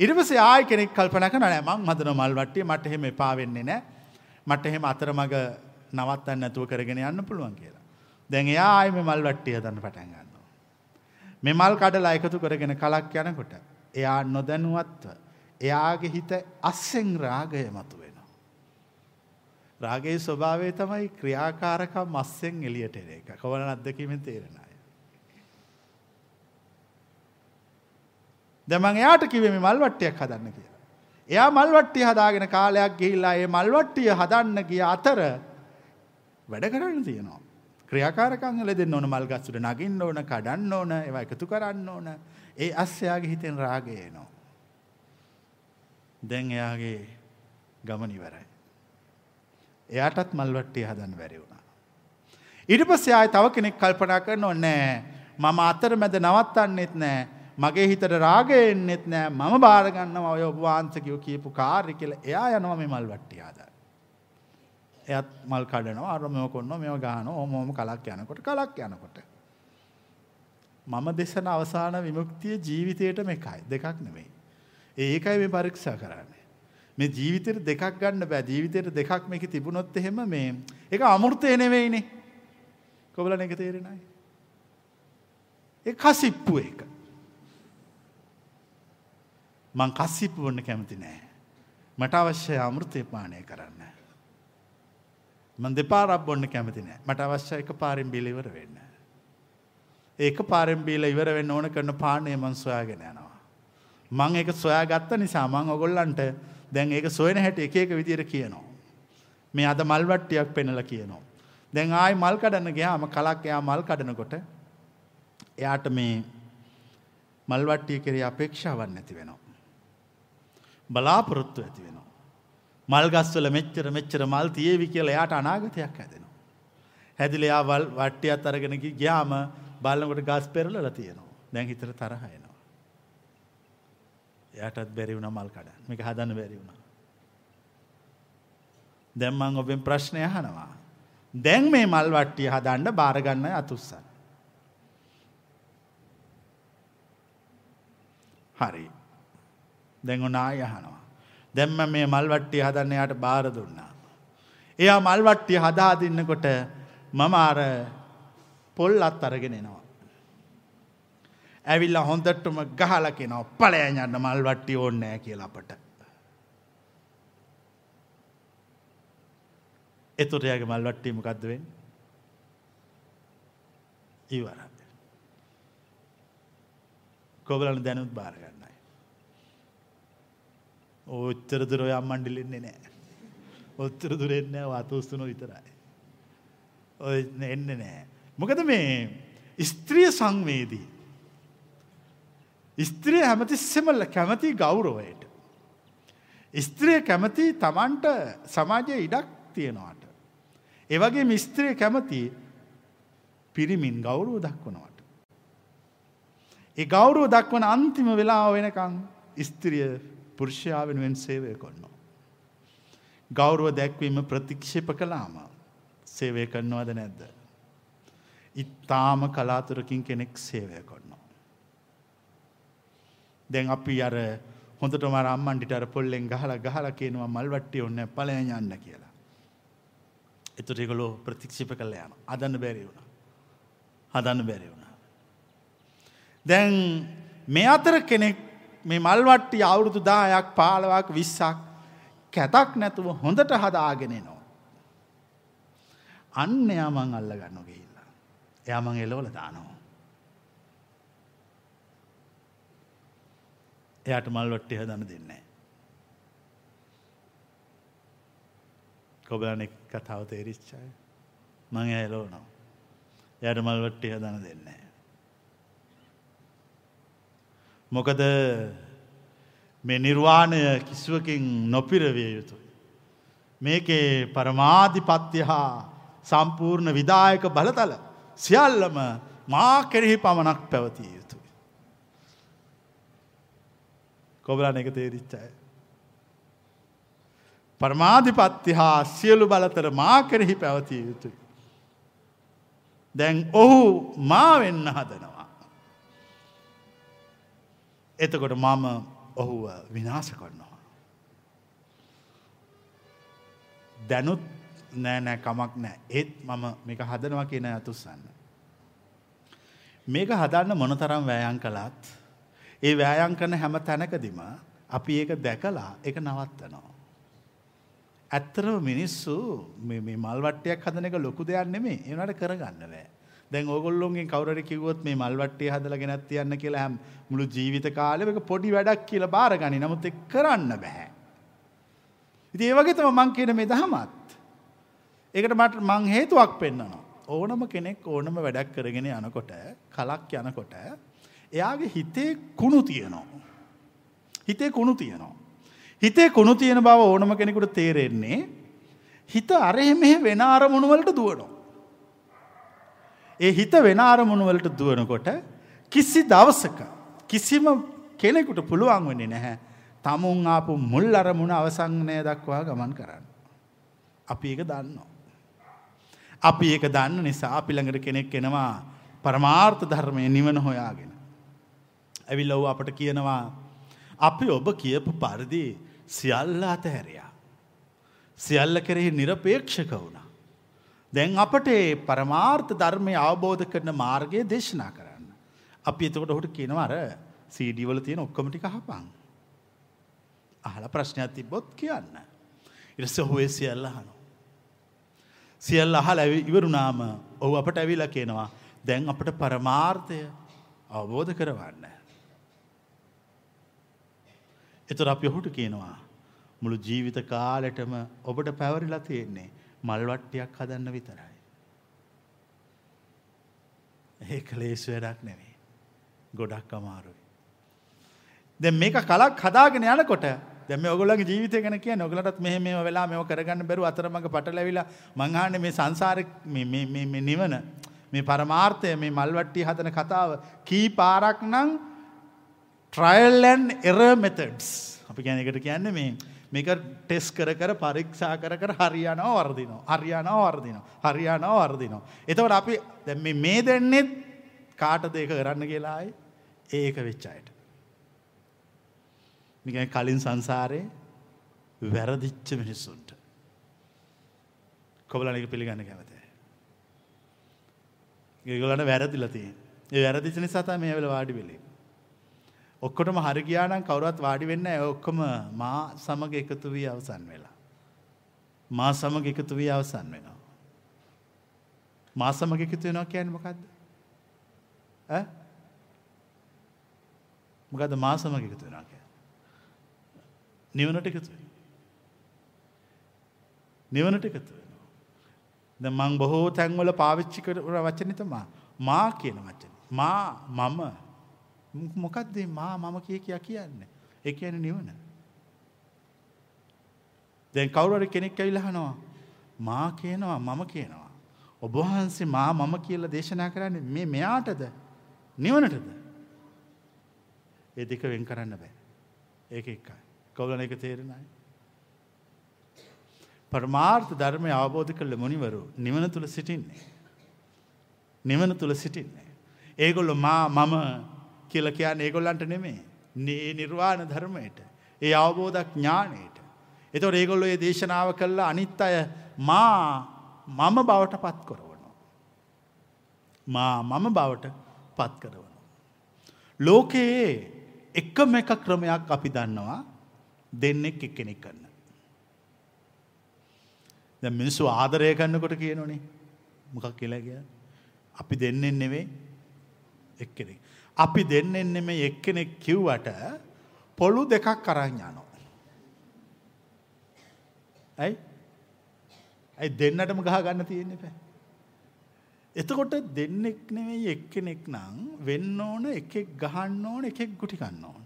ඊට පස්සේ ආයි කෙනෙක් කල්පනා කරනවා නෑ මං හදන මල්වට්ටිය මට එහෙම එපා වෙන්නේ නැහැ. මට එහෙම අතරමඟ නවත්තන්න නැතුව කරගෙන යන්න පුළුවන් කියලා. දැන් එයා ආයේ මේ මල් වට්ටිය හදන්න පටන් ගන්නවා. මේ මල් කඩලා එකතු කරගෙන කලක් යනකොට එයා නොදැනුවත්ව එයාගේ හිත අස්සෙන් රාගය මතුවෙනවා. රාගයේ ස්වභාවය තමයි ක්‍රියාකාරකම් අස්සෙන් එළියට එන එක. කවන අත්දැකීමෙන් තේරෙන අය. දැමන් එයාට කිවේ මේ මල්වට්ටියක් හදන්න කියලා. එයා මල්වට්ටිය හදාගෙන කාලයක් ගිහිල්ලා ඒ මල්වට්ටිය හදන්න ගිය අතර වැඩ කරන්න තියෙනවා. ක්‍රියාකාරකම් වල දෙන්න ඕන මල් ගස්සුට නගින්න ඕන, කඩන්න ඕන, ඒවා එකතු කරන්න ඕන. ඒ අස්සයාගේ හිතෙන් රාගය එනවා. දැන් එයාගේ ගමන ඉවරයි. එයාටත් මල්වට්ටිය හදන්න බැරි වුණා. ඊට පස්සේ ආයෙ තව කෙනෙක් කල්පනා කරනවා නෑ මම අතර මැද නවත්තන්නෙත් නෑ මගේ හිතට රාගය එන්නෙත් නෑ මම බාර ගන්නවා ඔය ඔබ වහන්සේකියෝ කියපු කාර්ය කියලා එයා යනවා මේ මල්වට්ටිය හදන්න. එයත් මල් කඩනවා අර මෙව කොන්නවා මේව ගහනවා ඕම ඕම කලක් යනකොට කලක් යනකොට මම දෙසන අවසාන විමුක්තිය ජීවිතයටම එකයි දෙකක් නෙවෙයි. ඒකයි මේ පරීක්ෂා කරන්නේ. මේ ජීවිතේට දෙකක් ගන්න බෑ. ජීවිතේට දෙකක් මේක තිබුණොත් එහෙම මේ ඒක අමෘතය නෙවෙයිනේ. කොබලන එක තේරෙනයි. ඒ කසිප්පු එක. මං කසිප්පු වන්න කැමති නෑ. මට අවශ්‍යයි අමෘතය පානය කරන්න. මං දෙපාරක් බොන්න කැමති නෑ. මට අවශ්‍යයි එක පාරෙන් බීලා ඉවර වෙන්න. ඒක පාරෙන් බීලා ඉවර වෙන්න ඕන කරන පානය මං සොයාගෙන යනවා. මං ඒක සොයාගත්ත නිසා මං ඔයගොල්ලන්ට දැන් ඒක සොයන හැටි එක එක විදියට කියනවා. මේ අද මල් වට්ටියක් පෙන්නලා කියනවා. දැන් ආයි මල් කඩන්න ගියාම කලක් එයා මල් කඩනකොට එයාට මේ මල් වට්ටිය කෙරේ අපේක්ෂාවක් නැති වෙනවා. බලාපොරොත්තු ඇති වෙනවා. මල් ගස්වල මෙච්චර මෙච්චර මල් තියේවි කියලා එයාට අනාගතයක් හැදෙනවා. හැදිලා එයා වල් වට්ටියත් අරගෙන ගියාම බලනකොට ගස් පෙරලලා තියෙනවා. දැන් හිතට තරහ එනවා. එයාටත් බැරි වුණා මල් කඩන්න. මේක හදන්න බැරි වුණා. දැන් මම ඔබෙන් ප්‍රශ්නය අහනවා. දැන් මේ මල් වට්ටිය හදන්න බාර ගන්න අතුස්සන්. හරි. දැන් ඔන්න ආය අහනවා. දැන් මම මේ මල් වට්ටිය හදන්න යාට බාර දුන්නා. එයා මල් වට්ටිය හදා දෙන්නකොට මම අර පොල්ලත් අරගෙන එනවා. ඇවිල්ලා හොඳටම ගහලා කියනවා ඵලයන් යන්න මල් වට්ටිය ඕනේ නැහැ කියලා අපට. එතකොට යාගේ මල් වට්ටිය මොකද්ද වෙන්නේ? ඉවරයි. කොබලන් දැනුත් බාර ගන්නයි. ඔච්චර දුර ඔය අම්මන්ඩිලෙන්නේ නැහැ. ඔච්චර දුර එන්නේ නැහැ වාතෝස්තුන විතරයි. ඔය එන්නේ නැහැ. මොකද මේ ස්ත්‍රිය සංවේදී ස්ත්‍රිය හැමතිස්සෙම කැමති ගෞරවයට. ස්ත්‍රිය කැමති තමන්ට සමාජයේ ඉඩක් තියෙනවාට. ඒවගේ මිස්ත්‍රිය කැමති පිරිමින් ගෞරුව දක්වනවට. ඒ ගෞරුව දක්වන අන්තිම වෙලා වෙනකං ස්ත්‍රිය පුරුෂයා වෙනුවෙන් සේවය කොන්නවා. ගෞරුව දැක්වීම ප්‍රතික්ෂේප කලාම සේවය කරනවද නැද්ද. ඉත්තාම කලාතුරකින් කෙනෙක් සේවය කොන්න. දැන් අපි අර හොඳටම අර අම්මන්ටිට අර පොල්ලෙන් ගහලා ගහලා කියනවා මල් වට්ටිය ඕනේ ඵලයන් යන්න කියලා. ඒතර ඒගොල්ලෝ ප්‍රතික්ෂේප කළා යනවා. හදන්න බැරි වුණා. හදන්න බැරි වුණා. දැන් මේ අතර කෙනෙක් මේ මල් වට්ටිය අවුරුදු 10ක් 15ක් 20ක් කැතක් නැතුව හොඳට හදාගෙන එනවා. අන්න එයා මං අල්ල ගන්නවා ගිහිල්ලා. එයා මං එලවල දානවා. එයාට මල් වට්ටි හදන්න දෙන්නේ කොබලන කතාව තේරිච්චාය මං ඇලෝනවා එයට මල් වට්ටි හදන්න දෙන්නේ මොකද මේ නිර්වාණය කිසිවකින් නොපිරවිය යුතුයි. මේකේ පරමාධිපත්‍ය හා සම්පූර්ණ විදායක බලතල සියල්ලම මා කෙරෙහි පමණක් පැවතිය යුතු කොබලන එක තේරිච්චාය. පරමාධිපත්ති හා සියලු බලතර මා කෙරෙහි පැවතිය යුතුයි. දැන් ඔහු මා වෙන්න හදනවා. එතකොට මම ඔහුව විනාශ කරනවා. දැනුත් නෑ නෑ කමක් නෑ ඒත් මම මේක හදනවා කියන අතුස්සන්න. මේක හදන්න මොනතරම් වෑයන් කළත් ඒ වෑයම් කරන හැම තැනකදීම අපි ඒක දැකලා ඒක නවත්තනවා. ඇත්තරම මිනිස්සු මේ මල් වට්ටයක් හදන එක ලොකු දෙයක් නෙමෙයි. ඒ උනාට කරගන්න බෑ. දැන් ඕගොල්ලොන්ගෙන් කවුරු කිව්වොත් මේ මල්වට්ටිය හදලා ගෙනත් තියන්න කියලා හැම මුළු ජීවිත කාලෙම ඒක පොඩි වැඩක් කියලා බාරගනි. නමුත් ඒක කරන්න බෑ. ඉතින් ඒ වගේ තමයි මං කියන මේ දහමත්. ඒකට මට මං හේතුවක් පෙන්නනවා. ඕනම කෙනෙක් ඕනම වැඩක් කරගෙන යනකොට කලක් යනකොට එයාගේ හිතේ කුණු තියෙනවා. හිතේ කුණු තියෙනවා. හිතේ කුණු තියෙන බව ඕනම කෙනෙකුට තේරෙන්නේ හිත අරහෙ මෙහෙ වෙන අරමුණු වලට දුවනවා. ඒ හිත වෙන අරමුණු වලට දුවනකොට කිසි දවසක කිසිම කෙනෙකුට පුළුවන් වෙන්නේ නැහැ තමුන් ආපු මුල් අරමුණ අවසංනය දක්වා ගමන් කරන්න. අපි ඒක දන්නවා. අපි ඒක දන්න නිසා අපි ළඟට කෙනෙක් එනවා පරමාර්ථ ධර්මය නිවන හොයාගෙන. ඇවිල්ල ඔහු අපට කියනවා අපි ඔබ කියපු පරිදි සියල්ල අතහැරයා. සියල්ල කෙරෙහි නිරපේක්ෂක වුණා. දැන් අපට පරමාර්ථ ධර්මය අවබෝධ කරන මාර්ගය දේශනා කරන්න. අපි එතකොට ඔහුට කියනවර සීඩිවල තියෙන ඔක්කොමටි කහපං. අහල ප්‍රශ්නයක් තිබොත් කියන්න. ඉරස හුවේ සියල්ල හනු. සියල්ල අහල ඇවි ඉවරුනාම ඔහු අපට ඇවිලා කියනවා දැන් අපට පරමාර්ථය අවබෝධ කරවන්න. එතුර අපි ඔහුට කියනවා මුළු ජීවිත කාලෙටම ඔබට පැවරිලා තියෙන්නේ මල්වට්ටියක් හදන්න විතරයි. ඒ කලේසු වැඩක් නෙවේ. ගොඩක් අමාරුයි. දැ මේක කලක් හදාගෙන යනකොට දැම ඔගලගේ ජීවිත ගැන කිය නොගලටත් මෙහ මේ වෙලා මෙම කරගන්න බැරු අතරමඟ පටලැවිලා මංහාන මේ සංසාර නිවන මේ පරමාර්ථය මේ මල්වට්ටි හදන කතාව කී පාරක් නං ට්‍රයිල්ලන් එර මෙතඩ්ස් අපි ගැන එකට කියන්න මේ මේක ටෙස් කර කර පරීක්ෂා කර කර හරියනෝ වර්දිනෝ හරියනෝ වර්දිනෝ හරියනෝ වර්දිනෝ. එතවට අපි දැ මේ දෙන්නෙත් කාට දෙක කරන්න කියලායි ඒක වෙච්චායට. නිකන් කලින් සංසාරේ වැරදිච්ච මිනිස්සුන්ට. කොබලන එක පිළිගන්න කැමතේ. ඒගොල්ලන්ට වැරදිලා තියෙන. ඒ වැරදිච්ච නිසා තමයි මේ වෙලාව වාඩි වෙලේ. ඔක්කොටම හරි ගියා නම් කවුරුත් වාඩි වෙන්නේ නැහැ. ඔක්කොම මා සමග එකතු වී අවසන් වෙලා. මා සමග එකතු වී අවසන් වෙනවා. මා සමග එකතු වෙනවා කියන්නේ මොකද්ද? ඈ? මොකද්ද මා සමග එකතු වෙනවා කියන්නේ? නිවනට එකතු වෙනවා. නිවනට එකතු වෙනවා. දැන් මම බොහෝ තැන්වල පාවිච්චි කරන වචනේ තමයි මා කියන වචනේ. මා මම මොකක්ද මා මම කිය කියා කියන්නේ? ඒ කියන්නේ නිවන. දැන් කවුරු හරි කෙනෙක් ඇවිල්ලා අහනවා මා කියනවා මම කියනවා. ඔබ වහන්සේ මා මම කියලා දේශනා කරන්නේ මේ මෙයාටද නිවනටද? ඒ දෙක වෙන් කරන්න බෑ. ඒක එකයි. කවුලන එක තේරෙනයි. පරමාර්ථ ධර්මය අවබෝධ කරල මුනිවරු නිවන තුළ සිටින්නේ. නිවන තුළ සිටින්නේ. ඒගොල්ල මා මම කියල කියන්න ඒගොල්ලන්ට නෙමේ නේ නිර්වාණ ධර්මයට ඒ අවබෝධක් ඥානයට. එතො ඒගොල්ලො ඒ දේශනාව කල්ලා අනිත් අය මා මම බවට පත් කරවනවා. මා මම බවට පත් කරවන. ලෝකයේ එකම එක ක්‍රමයක් අපි දන්නවා දෙන්නෙක් එක්කෙනෙක් කරන්න. දැ මිනිස්සු ආදරය කරන්නකොට කියනනේ මොකක් කියලා කිය. අපි දෙන්නෙන් නෙවේ එක්කෙනෙක්. අපි දෙන්නෙන් නෙමේ එක්කෙනෙක් කිව්වට පොළු දෙකක් කරන්න යනෝ. ඇයි ඇයි දෙන්නටම ගහ ගන්න තියෙන්නේ පැ. එතකොට දෙන්නෙක් නෙවෙයි එක්කෙනෙක් නං වෙන්න ඕන එකෙක් ගහන්න ඕන එකෙක් ගුටි කන්න ඕන.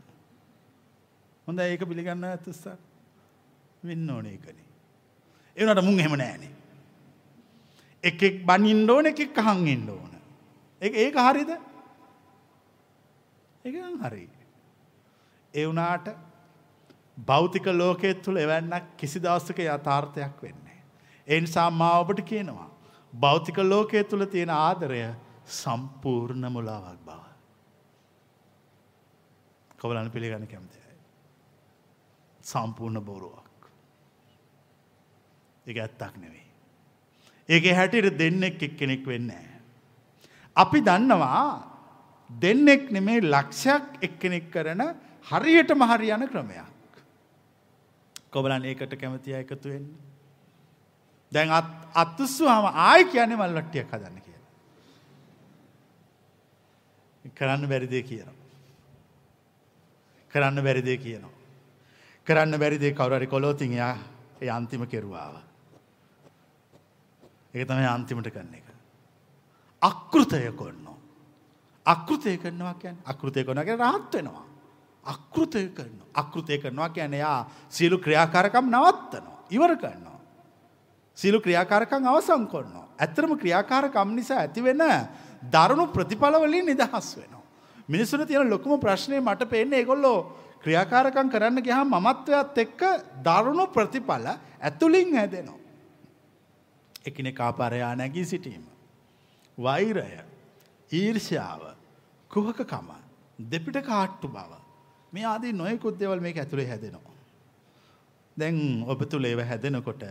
හොඳ ඒක පිළිගන්න ඇතුස්සා වෙන්න ඕන එකනේ. එවනට මුං හෙම නෑනේ. එකෙක් බනින්න ඕන එකෙක් අහන් ඉන්න ඕන. ඒ ඒක හරිද? ඒක හරි. ඒ වුණාට භෞතික ලෝකයේ තුල එවන්නක් කිසි දවසක යථාර්ථයක් වෙන්නේ ඒ නිසා මා ඔබට කියනවා භෞතික ලෝකයේ තුල තියෙන ආදරය සම්පූර්ණ මුලාවක් බව. කවලන් පිළිගන්න කැමති. සම්පූර්ණ බොරුවක්. එක ඇත්තක් නෙවෙයි. ඒක හැටියට දෙන්නෙක් එක් කෙනෙක් වෙන්න. අපි දන්නවා දෙන්නෙක් නෙමේ ලක්ෂයක් එක්කෙනෙක් කරන හරියට මහරි යන ක්‍රමයක්. කොබලන් ඒකට කැමතිය එකතු වෙන්න. දැන් අත්තුස්සු හම ආය කියන්නේ මල්ලට්ටියක් හදන්න කියලා. කරන්න බැරිදේ කියනවා. කරන්න බැරිදේ කියනවා. කරන්න බැරිදේ කවුරරි කොලෝතින් යා ඒ අන්තිම කෙරුවාව. ඒක තමයි අන්තිමට කරන එක. අකෘතය කොන්නෝ. අකෘතය කරනවා කියන් අකෘතය කොනක රහත් වෙනවා. අකෘතය කරන අකෘතය කරනවා කියන යා සියලු ක්‍රියාකාරකම් නවත්තනවා. ඉවර කරනවා. සියලු ක්‍රියාකාරකම් අවසන් කරනවා. ඇත්තරම ක්‍රියාකාරකම් නිසා ඇතිවෙන දරුණු ප්‍රතිඵලවලින් නිදහස් වෙනවා. මිනිස්සුන තියෙන ලොකුම ප්‍රශ්නය මට පේන්නේ ඒගොල්ලෝ ක්‍රියාකාරකම් කරන්න ගියහම මමත්වයත් එක්ක දරුණු ප්‍රතිඵල ඇතුළින් හැදෙනවා. එකිනෙකා පරයා නැගී සිටීම. වෛරය ඊර්ෂ්‍යාව කුහකකම දෙපිට කාට්ටු බව මේ ආදී නොයකුත් දෙවල් මේක ඇතුළේ හැදෙනවා. දැන් ඔබ තුළ ඒව හැදෙනකොට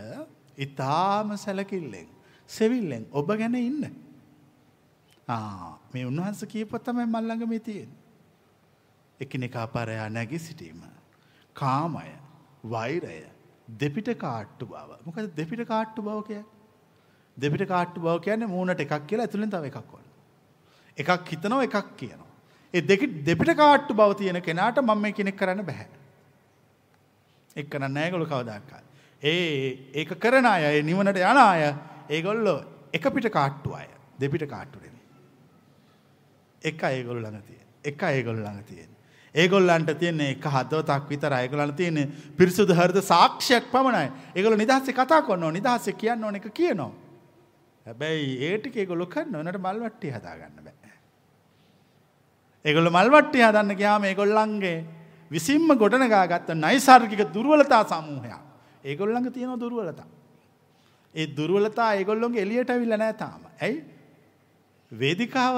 ඉතාම සැලකිල්ලෙන් සෙවිල්ලෙන් ඔබ ගැන ඉන්න. මේ උන්වහන්ස කියපොත්තමයි මල්ලඟම තියෙන්. එකනෙකා පරයා නැගි සිටීම. කාමය වෛරය දෙපිට කාට්ටු බව මොකද දෙපිට කාට්ටු බව කිය දෙපිට කාට්ටු බව කියන්නේ මූුණට එකක් කියලා ඇතුළින් තව එකක් වන්න එකක් හිතනවා එකක් කියනවා. ඒ දෙක දෙපිට කාට්ටු බව තියෙන කෙනාට මම මේ කෙනෙක් කරන්න බෑ. එක් කරන්න නැහැ ඒගොල්ලෝ කවදාකවත්. ඒ ඒක කරන අය ඒ නිවනට යන අය ඒගොල්ලෝ එක පිට කාට්ටු අය දෙපිට කාට්ටු නෙමෙයි. එක ඒගොල්ලෝ ළඟ තියෙන. එක ඒගොල්ලෝ ළඟ තියෙන. ඒගොල්ලන්ට තියෙන එක හදවතක් විතර ඒගොල්ලන්ට තියෙන පිරිසුදු හෘද සාක්ෂියක් පමණයි. ඒගොල්ලෝ නිදහසේ කතා කරනවා නිදහසේ කියන්න ඕන එක කියනවා. හැබැයි ඒ ටික ඒගොල්ලෝ කරනවා නේද මල් වට්ටිය හදාගන්න බෑ. ඒගොල්ලෝ මල් වට්ටිය හදන්න ගියාම ඒගොල්ලන්ගේ විසින්ම ගොඩනගා ගත්ත නයිසර්ගික දුර්වලතා සමූහයක්. ඒගොල්ලන්ග තියෙනවා දුර්වලතා. ඒ දුර්වලතා ඒගොල්ලොන්ගේ එළියට අවිල්ල නෑ තාම. ඇයි? වේදිකාව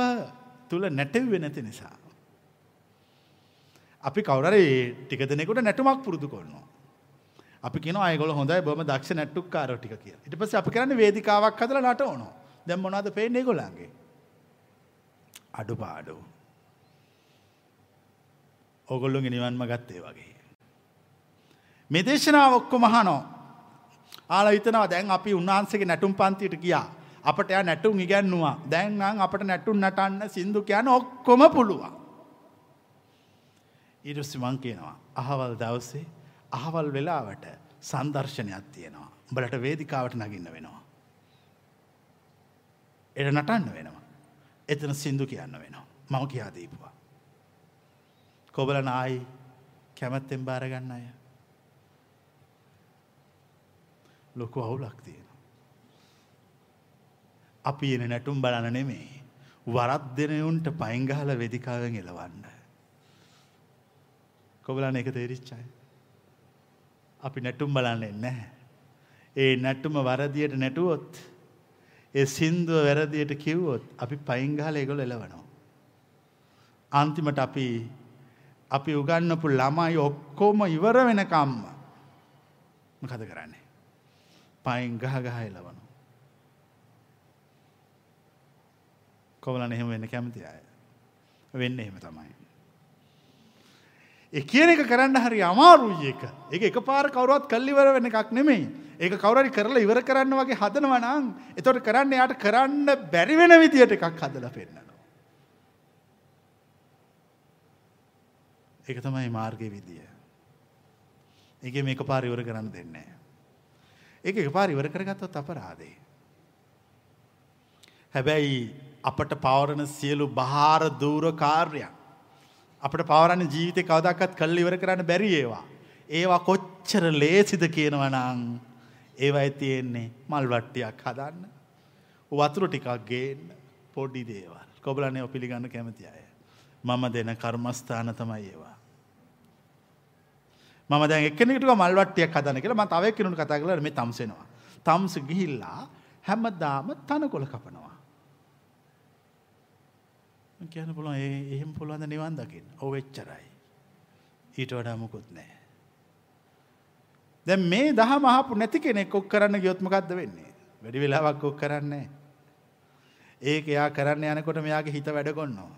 තුල නැටෙව්වේ නැති නිසා. අපි කවුරුහරි ටික දෙනෙකුට නැටුමක් පුරුදු කරනවා. අපි කියනවා ඒගොල්ලෝ හොඳයි බොහොම දක්ෂ නැට්ටුකාරයෝ ටික කියලා. ඊට පස්සේ අපි කරන්නේ වේදිකාවක් හදලා නටවනවා. දැන් මොනවද පේන්නේ ඒගොල්ලන්ගේ? අඩුපාඩු. ඕගොල්ලොන්ගේ නිවන්ම ගත්තේ වගේ. මේ දේශනාව ඔක්කොම අහනවා. ආලා හිතනවා දැන් අපි උන්වහන්සේගේ නැටුම් පන්තියට ගියා. අපට එයා නැටුම් ඉගැන්නුවා. දැන් නම් අපට නැටුම් නටන්න සින්දු කියන්න ඔක්කොම පුළුවන්. ඊට පස්සේ මං කියනවා අහවල් දවසේ අහවල් වෙලාවට සංදර්ශනයක් තියෙනවා. උඹලට වේදිකාවට නගින්න වෙනවා. එට නටන්න වෙනවා. එතන සින්දු කියන්න වෙනවා. මම කියා දීපුවා. කොබල නායි කැමැත්තෙන් බාරගන්න අය. ලොකු අවුලක් තියෙනවා. අපි එන නැටුම් බලන නෙමේ. වරත් දෙනයුන්ට පයිංගහල වෙදිකාවෙන් එලවන්න. කොබලන එක තේරිච්චයි. අපි නැටුම් බලන්න නැහැ. ඒ නැටුම වරදියට නැටුවොත් ඒ සින්දුව වැරදියට කිව්වොත් අපි පයිංගහල ඒගොල්ලෝ එලවනවා. අන්තිමට අපි අපි උගන්නපු ළමයි ඔක්කොම ඉවර වෙනකම්ම මොකද කරන්නේ? පයින් ගහ ගහ එලවනවා. කොවලන් එහෙම වෙන්න කැමති අය. වෙන්නේ එහෙම තමයි. ඒ කියන එක කරන්න හරි අමාරුයි ඒක. ඒක එකපාර කවුරුවත් කල් ඉවර වෙන එකක් නෙමෙයි. ඒක කවුරු හරි කරලා ඉවර කරන්න වගේ හදනවා නම් එතකොට කරන්න යාට කරන්න බැරි වෙන විදියට එකක් හදලා පෙන්නනවා. ඒක තමයි මාර්ගයේ විදිය. ඒකේ මේක පාර ඉවර කරන්න දෙන්නේ නැහැ. ඒක එකපාර ඉවර කරගත්තොත් අපරාධේ. හැබැයි අපට පවරන සියලු බහාර දූර කාර්යයන් අපට පවරන්න ජීවිතේ කවදාකවත් කළ ඉවර කරන්න බැරි ඒවා. ඒවා කොච්චර ලේසිද කියනවා නම් ඒවයි තියෙන්නේ මල් වට්ටියක් හදන්න. වතුර ටිකක් ගේන්න පොඩි දේවල්. කොබලන්නේ ඔය පිළිගන්න කැමති අය. මම දෙන කර්මස්ථාන තමයි ඒවා. මම දැන් එක්කෙනෙකුට මල් වට්ටියක් හදන්න කියලා මම තව එක්කෙනෙකුට කතා කරලා මේ තම්සෙනවා. තම්ස ගිහිල්ලා හැමදාම තනකොළ කපනවා. මම කියන්න පුළුවන් ඒ එහෙම පුළුවන් ද නිවන් දකින්න. ඔව් එච්චරයි. ඊට වඩා මොකුත් නැහැ. දැන් මේ දහම අහපු නැති කෙනෙක් ඔක් කරන්න ගියොත් මොකද්ද වෙන්නේ? වැඩි වෙලාවක් ඔක් කරන්නේ ඒක එයා කරන්න යනකොට මෙයාගේ හිත වැඩ කරනවා.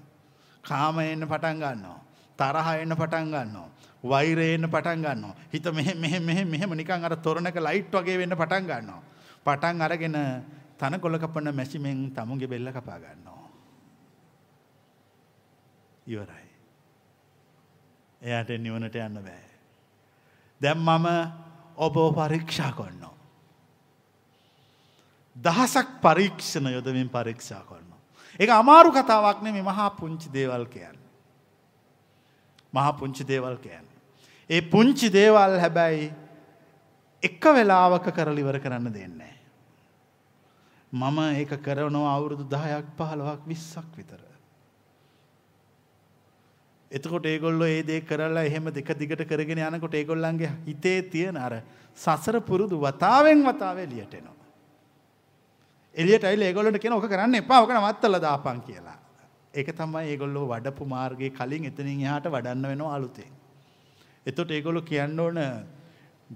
කාම එන්න පටන් ගන්නවා. තරහ එන්න පටන් ගන්නවා. වෛරය එන්න පටන් ගන්නවා. හිත මෙහෙම මෙහෙම මෙහෙම මෙහෙම නිකන් අර තොරණක ලයිට් වගේ වෙන්න පටන් ගන්නවා. පටන් අරගෙන තනකොළ කපන මැෂිමෙන් තමුන්ගේ බෙල්ල කපා ගන්නවා. ඉවරයි. එයාට නිවනට යන්න බෑ. දැම් මම ඔබෝ පරීක්ෂා කොන්නවා. දහසක් පරීක්ෂණ යොදමින් පරීක්ෂා කොන්නවා. එක අමාරු කතාවක් නෙමෙයි මහා පුංචි දේවල් කියන්න. මහා පුංචි දේවල් කියන්න. ඒ පුංචි දේවල් හැබැයි එක වෙලාවක කරලිවර කරන්න දෙන්නේ. මම ඒක කරනවා අවුරුදු දහයක් පහළවක් විස්සක් විතර. එතකොට ඒගොල්ලෝ ඒ දේ කරලා එහෙම දෙක දිගට කරගෙන යනකොට ඒගොල්ලන්ගේ හිතේ තියෙන අර සසර පුරුදු වතාවෙන් වතාව එළියට එනවා. එළියට ඇවිල්ලා ඒගොල්ලන්ට කියන ඔක කරන්න එපා ඔක නවත්තලා දාපන් කියලා. ඒක තමයි ඒගොල්ලෝ වඩපු මාර්ගයේ කලින් එතනින් එහාට වඩන්න වෙනවා අලුතෙන්. එතකොට ඒගොල්ලෝ කියන්න ඕන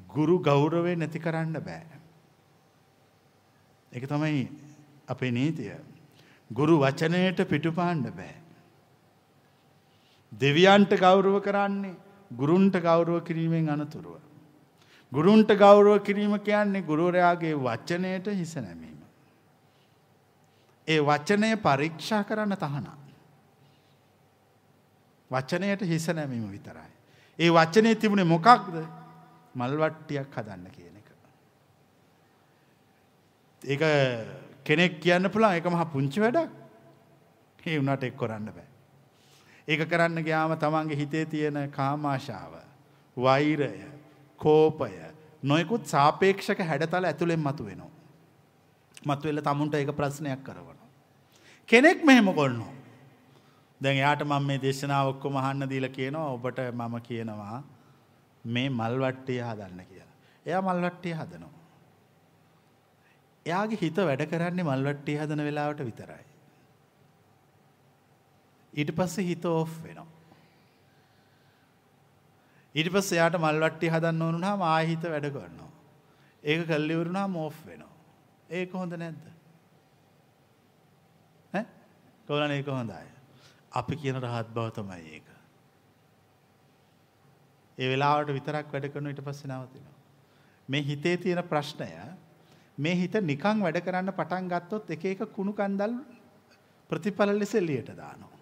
ගුරු ගෞරවය නැති කරන්න බෑ. ඒක තමයි අපේ නීතිය. ගුරු වචනයට පිටුපාන්න බෑ. දෙවියන්ට ගෞරව කරන්නේ ගුරුන්ට ගෞරව කිරීමෙන් අනතුරුව. ගුරුන්ට ගෞරව කිරීම කියන්නේ ගුරුවරයාගේ වචනයට හිස නැමීම. ඒ වචනය පරීක්ෂා කරන්න තහනා. වචනයට හිස නැමීම විතරයි. ඒ වචනය තිබුණේ මොකක්ද මල්වට්ටියක් හදන්න කියන එක. ඒක කෙනෙක් කියන්න පුළන් එක මහ පුංචි වැඩක් ඒ වුණට එක් කොරන්න බෑ. ඒක කරන්න ගයාම තමන්ගේ හිතේ තියෙන කාමාශාව වෛරය කෝපය නොයකුත් සාපේක්ෂක හැඩතල ඇතුළෙන් මතු වෙනවා. මතුවෙල්ල තමුන්ට ඒක ප්‍රශ්නයක් කරවන. කෙනෙක් මෙහෙම කොල්නවා. දැන් යාට මම මේ දේශනාව ඔක්කොම අහන්න දීලා කියනවා ඔබට මම කියනවා මේ මල්වට්ටිය හදන්න කියලා. එයා මල්වට්ටිය හදනවා. එයාගේ හිත වැඩ කරන්නේ මල්වට්ටිය හදන වෙලාවට විතරයි. ඊට පස්සේ හිත ඕෆ් වෙනවා. ඊට පස්සේ එයාට මල්වට්ටිය හදන්න ඕන වුණාම ආයෙ හිත වැඩ කරනවා. ඒක කල්ලි වුණාම ඕෆ් වෙනවා. ඒක හොඳ නැද්ද? ඈ? කොහොමද ඒක හොඳයි? අපි කියන රහත් බව තමයි ඒක. ඒ වෙලාවට විතරක් වැඩ කරන ඊට පස්සේ නවතිනවා. මේ හිතේ තියෙන ප්‍රශ්නය මේ හිත නිකන් වැඩ කරන්න පටන් ගත්තොත් එක එක කුණු කන්දල් ප්‍රතිඵල ලෙස එළියට දානවා.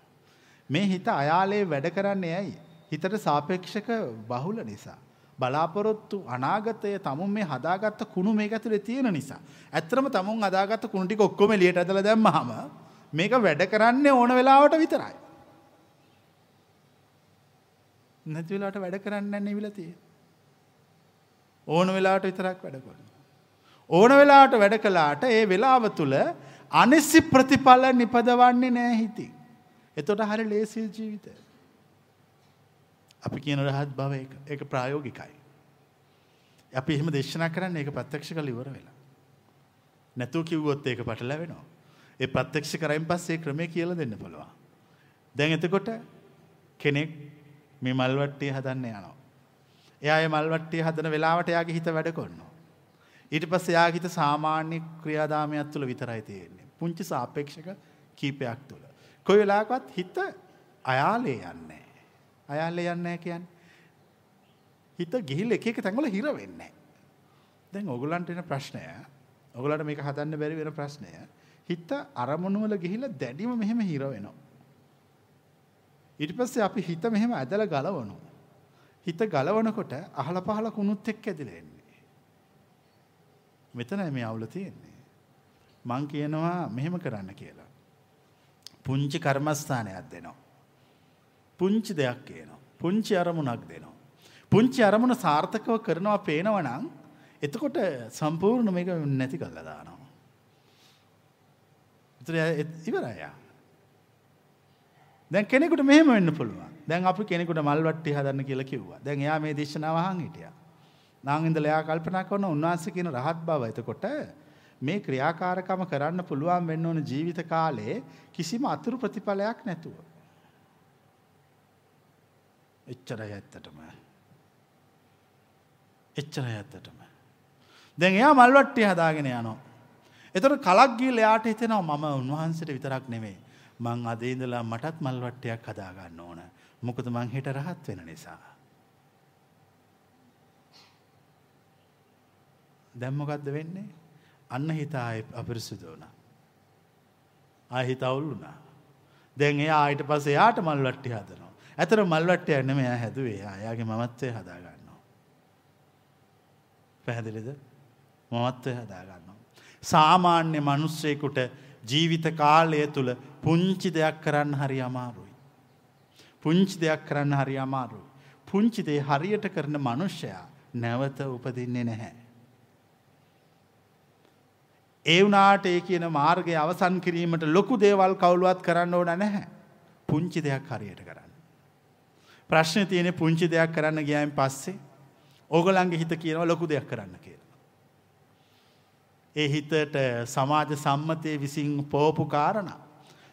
මේ හිත අයාලේ වැඩ කරන්නේ ඇයි? හිතට සාපේක්ෂක බහුල නිසා. බලාපොරොත්තු අනාගතය තමුන් මේ හදාගත්ත කුණු මේක ඇතුලේ තියෙන නිසා. ඇත්තටම තමුන් හදාගත්ත කුණු ටික ඔක්කොම එළියට ඇදලා දැම්මහම මේක වැඩ කරන්නේ ඕන වෙලාවට විතරයි. නැති වෙලාවට වැඩ කරන්නේ නැහැ ඉවිලා තියෙන්නේ. ඕන වෙලාවට විතරක් වැඩ කරනවා. ඕන වෙලාවට වැඩ කළාට ඒ වෙලාව තුල අනිසි ප්‍රතිඵල නිපදවන්නේ නැහැ හිතින්. එතකොට හරි ලේසි ජීවිතය. අපි කියන රහත් බව ඒක ඒක ප්‍රායෝගිකයි. අපි එහෙම දේශනා කරන්නේ ඒක ප්‍රත්‍යක්ෂ කරලා ඉවර වෙලා. නැතුව කිව්වොත් ඒක පටලැවෙනවා. ඒ ප්‍රත්‍යක්ෂ කරයින් පස්සේ ක්‍රමය කියලා දෙන්න පුළුවන්. දැන් එතකොට කෙනෙක් මේ මල්වට්ටිය හදන්න යනවා. එයා ඒ මල්වට්ටිය හදන වෙලාවට එයාගේ හිත වැඩ කරනවා. ඊට පස්සේ එයාගේ හිත සාමාන්‍ය ක්‍රියාදාමයක් තුළ විතරයි තියෙන්නේ. පුංචි සාපේක්ෂක කීපයක් තුළ. කොයි වෙලාවකවත් හිත අයාලේ යන්නේ අයාලේ යන්නේ කියන්නේ හිත ගිහිල්ලා එක එක තැන්වල හිර වෙන්නේ දැන් ඕගොල්ලන්ට එන ප්‍රශ්නය ඕගොල්ලන්ට මේක හදන්න බැරි වෙන ප්‍රශ්නය හිත අරමුණු වල ගිහිල්ලා දැඩිව මෙහෙම හිර වෙනවා ඊට පස්සේ අපි හිත මෙහෙම ඇදලා ගලවනවා හිත ගලවනකොට අහල පහල කුණුත් එක්ක ඇදලා එන්නේ මෙතනයි මේ අවුල තියෙන්නේ මං කියනවා මෙහෙම කරන්න කියලා පුංචි කර්මස්ථානයක් දෙනවා. පුංචි දෙයක් කියනවා. පුංචි අරමුණක් දෙනවා. පුංචි අරමුණ සාර්ථකව කරනවා පේනවා නම් එතකොට සම්පූර්ණ මේක නැති කරලා දානවා. ඉවරයි. දැන් කෙනෙකුට මෙහෙම වෙන්න පුළුවන්. දැන් අපි කෙනෙකුට මල් වට්ටි හදන්න කියලා කිව්වා. දැන් එයා මේ දේශනාව අහන් හිටියා. නාන් ඉඳලා එයා කල්පනා කරන උන්වහන්සේ කියන රහත් බව. එතකොට මේ ක්‍රියාකාරකම කරන්න පුළුවන් වෙන්න ඕන ජීවිත කාලේ කිසිම අතුරු ප්‍රතිඵලයක් නැතුව. එච්චරයි ඇත්තටම. එච්චරයි ඇත්තටම. දැන් එයා මල්වට්ටිය හදාගෙන යනවා. එතකොට කලක් ගිහලා එයාට හිතෙනවා මම උන්වහන්සේට විතරක් නෙමෙයි. මං අද ඉඳලා මටත් මල්වට්ටියක් හදා ගන්න ඕන. මොකද මං හෙට රහත් වෙන නිසා. දැන් මොකද්ද වෙන්නේ? අන්න හිත ආය අපිරිසුදු වුණා. ආය හිත අවුල් වුණා. දැන් එයා ආයිට පස්සේ එයාට මල් වට්ටි හදනවා. ඇතර මල් වට්ටියක් නෙමෙයි එයා හැදුවේ. එයාගේ මමත්වය හදා ගන්නවා. පැහැදිලිද? මමත්වය හදා ගන්නවා. සාමාන්‍ය මිනිස්සෙකුට ජීවිත කාලය තුල පුංචි දෙයක් කරන්න හරි අමාරුයි. පුංචි දෙයක් කරන්න හරි අමාරුයි. පුංචි දේ හරියට කරන මනුෂ්‍යයා නැවත උපදින්නේ නැහැ. ඒ වුණාට ඒ කියන මාර්ගය අවසන් කිරීමට ලොකු දේවල් කවුළුවත් කරන්න ඕන නැහැ. පුංචි දෙයක් හරියට කරන්න. ප්‍රශ්න තියෙන පුංචි දෙයක් කරන්න ගියයින් පස්සේ ඕගොල්ලන්ගේ හිත කියනවා ලොකු දෙයක් කරන්න කියලා. ඒ හිතට සමාජ සම්මතයේ විසින් පෝපු කාරණා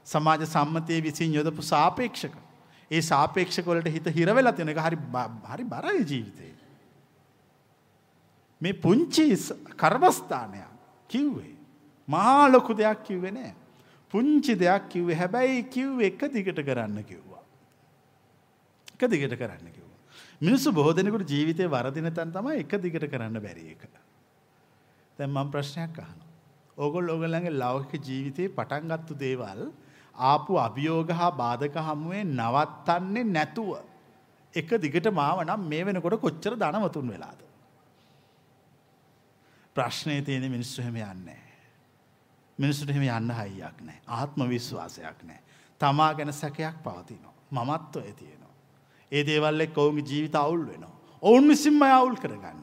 සමාජ සම්මතයේ විසින් යොදපු සාපේක්ෂක ඒ සාපේක්ෂක වලට හිත හිර වෙලා තියෙන එක හරි හරි බරයි ජීවිතේ. මේ පුංචි කර්මස්ථානයක් කිව්වේ මහා ලොකු දෙයක් කිව්වේ නෑ. පුංචි දෙයක් කිව්වේ හැබැයි කිව්වේ එක දිගට කරන්න කිව්වා. එක දිගට කරන්න කිව්වා. මිනිස්සු බොහෝ දෙනෙකුට ජීවිතේ වරදින තැන් තමයි එක දිගට කරන්න බැරි එක. දැන් මම ප්‍රශ්නයක් අහනවා. ඕගොල්ලෝ ඕගොල්ලන්ගේ ලෞකික ජීවිතේ පටන් ගත්තු දේවල් ආපු අභියෝග හා බාධක හමුවේ නවත්තන්නේ නැතුව එක දිගට මාව නම් මේ වෙනකොට කොච්චර ධනවතුන් වෙලාද? ප්‍රශ්නේ තියෙන මිනිස්සු එහෙම යන්නේ මිනිස්සුට එහෙම යන්න හයියක් නැහැ. ආත්ම විශ්වාසයක් නැහැ. තමා ගැන සැකයක් පවතිනවා. මමත්වය තියෙනවා. ඒ දේවල් එක්ක ඔවුන්ගේ ජීවිත අවුල් වෙනවා. ඔවුන් විසින්ම අවුල් කරගන්නේ.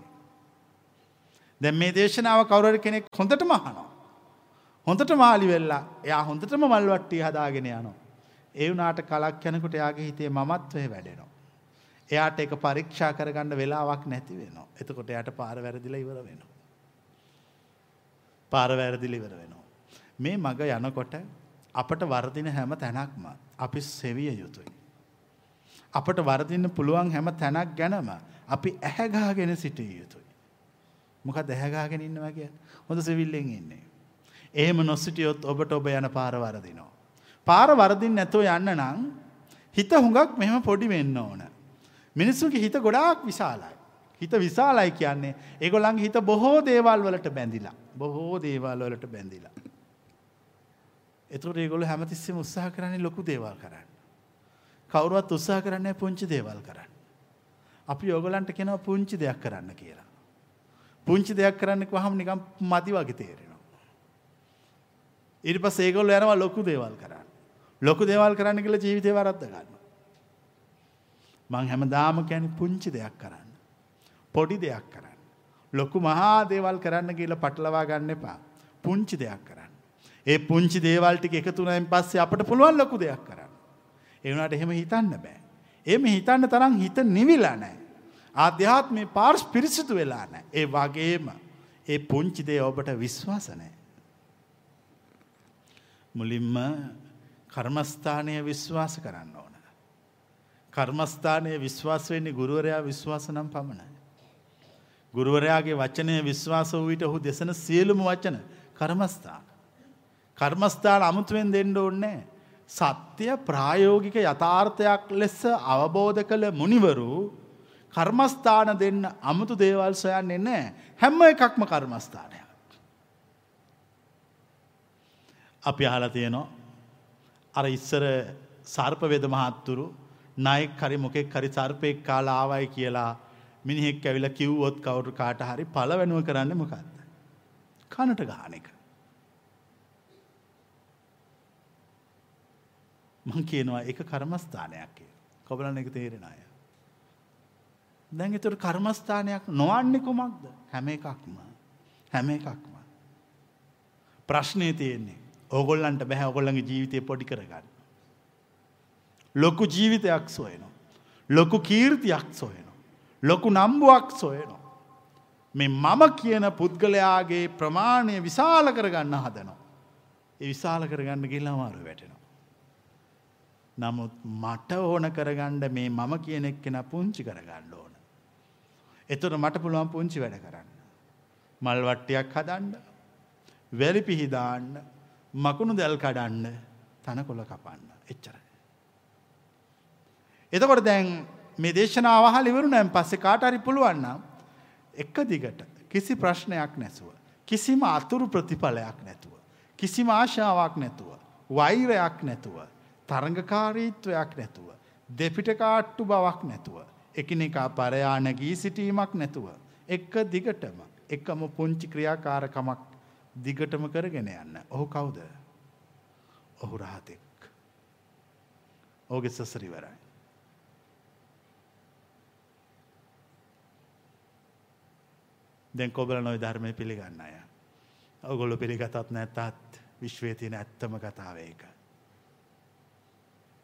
දැන් මේ දේශනාව කවුරු හරි කෙනෙක් හොඳටම අහනවා. හොඳට මාලි වෙල්ලා එයා හොඳටම මල් වට්ටිය හදාගෙන යනවා. ඒ වුණාට කලක් යනකොට එයාගේ හිතේ මමත්වය වැඩෙනවා. එයාට ඒක පරීක්ෂා කරගන්න වෙලාවක් නැති වෙනවා. එතකොට එයාට පාර වැරදිලා ඉවර වෙනවා. පාර වැරදිලා ඉවර වෙනවා. මේ මග යනකොට අපට වර්දින හැම තැනක්ම අපි සෙවිය යුතුයි. අපට වර්දින්න පුළුවන් හැම තැනක් ගැනම අපි ඇහැගාගෙන සිටිය යුතුයි. මොකද ඇහැගාගෙන ඉන්නවා කිය හොඳ සෙවිල්ලෙන් ඉන්නේ. එහෙම නොසිටියොත් ඔබට ඔබ යන පාර වරදිනවා. පාර වරදින් නැතුව යන්න නම් හිත හුඟක් මෙහෙම පොඩි වෙන්න ඕන. මිනිස්සුගේ හිත ගොඩාක් විශාලයි. හිත විශාලයි කියන්නේ ඒගොල්ලන්ගේ හිත බොහෝ දේවල් වලට බැඳිලා. බොහෝ දේවල් වලට බැඳිලා. එතකොට ඒගොල්ලෝ හැමතිස්සෙම උත්සාහ කරන්නේ ලොකු දේවල් කරන්න. කවුරුවත් උත්සාහ කරන්නේ පුංචි දේවල් කරන්න. අපි ඕගලන්ට කියනවා පුංචි දෙයක් කරන්න කියලා. පුංචි දෙයක් කරන්න කිව්වහම නිකන් මදි වගේ තේරෙනවා. ඊට පස්සේ ඒගොල්ලෝ යනවා ලොකු දේවල් කරන්න. ලොකු දේවල් කරන්න කියලා ජීවිතේ වරද්ද ගන්නවා. මං හැමදාම කියන්නේ පුංචි දෙයක් කරන්න. පොඩි දෙයක් කරන්න. ලොකු මහා දේවල් කරන්න කියලා පටලවා ගන්න එපා. පුංචි දෙයක් කරන්න. ඒ පුංචි දේවල් ටික එකතු වුණායින් පස්සේ අපට පුළුවන් ලොකු දෙයක් කරන්න. ඒ වුණාට එහෙම හිතන්න බෑ. එහෙම හිතන්න තරම් හිත නිවිලා නැහැ. ආධ්‍යාත්මේ පාර්ශ පිරිසිදු වෙලා නැහැ. ඒ වගේම ඒ පුංචි දේ ඔබට විශ්වාස නැහැ. මුලින්ම කර්මස්ථානය විශ්වාස කරන්න ඕන. කර්මස්ථානය විශ්වාස වෙන්නේ ගුරුවරයා විශ්වාස නම් පමණයි. ගුරුවරයාගේ වචනය විශ්වාස වූ විට ඔහු දෙසන සියලුම වචන කර්මස්ථාන. කර්මස්ථාන අමුතුවෙන් දෙන්න ඕනේ සත්‍ය ප්‍රායෝගික යථාර්ථයක් ලෙස අවබෝධ කළ මුනිවරු කර්මස්ථාන දෙන්න අමුතු දේවල් සොයන්නේ නැහැ හැම එකක්ම කර්මස්ථානයක් අපි අහලා තියෙනවා අර ඉස්සර සර්ප වේද මහත්තුරු නායක හරි මොකෙක් හරි සර්පෙක් කාලා ආවයි කියලා මිනිහෙක් ඇවිල්ලා කිව්වොත් කවුරු කාට හරි පළවෙනුව කරන්නේ මොකද්ද කනට ගහන එක මං කියනවා එක කර්මස්ථානයක් කිය. කොබලන එක තේරෙන අය. දැන් එතට කර්මස්ථානයක් නොවන්නේ කොමක්ද හැම එකක්ම හැම එකක්ම. ප්‍රශ්නය තියෙන්නේ ඕගොල්ලන්ට බැහැ ඔගොල්ලගේ ජීවිතය පොඩි කරගන්න. ලොකු ජීවිතයක් සොයනවා. ලොකු කීර්තියක් සොයනවා. ලොකු නම්බුවක් සොයනවා. මේ මම කියන පුද්ගලයාගේ ප්‍රමාණය විශාල කරගන්න හදනවා. ඒ විශාල කරගන්න ගිල්ලමාරු වැටෙනවා. නමුත් මට ඕන කරගණ්ඩ මේ මම කියන එක්කෙන පුංචි කරගන්න ඕන. එතුට මට පුළුවන් පුංචි වැඩ කරන්න. මල් වට්ටියක් හදන්ඩ වැලි පිහිදාන්න මකුණු දැල් කඩන්න තනකොළ කපන්න එච්චරයි. එතකොට දැන් මේ දේශනාවහල් ඉවරු නැම් පස්සෙ කාටරි පුළුවන්නම් එක දිගට කිසි ප්‍රශ්නයක් නැසුව. කිසිම අතුරු ප්‍රතිඵලයක් නැතුව. කිසිම ආශාවක් නැතුව. වෛරයක් නැතුව. තරඟකාරීත්වයක් නැතුව. දෙපිට කාට්ටු බවක් නැතුව. එකිනෙකා පරයානගී සිටීමක් නැතුව. එක්ක දිගටම එකම පුංචි ක්‍රියාකාරකමක් දිගටම කරගෙන යන්න. ඔහු කවුද. ඔහු රහතෙක්. ඕගෙ සසරිවරයි. දැන් කොබල නොයි ධර්මය පිළිගන්න අය. ඔගොල්ලු පිළිගතත් නැත්තත් විශ්වය තියෙන ඇත්තම කතාව ඒක.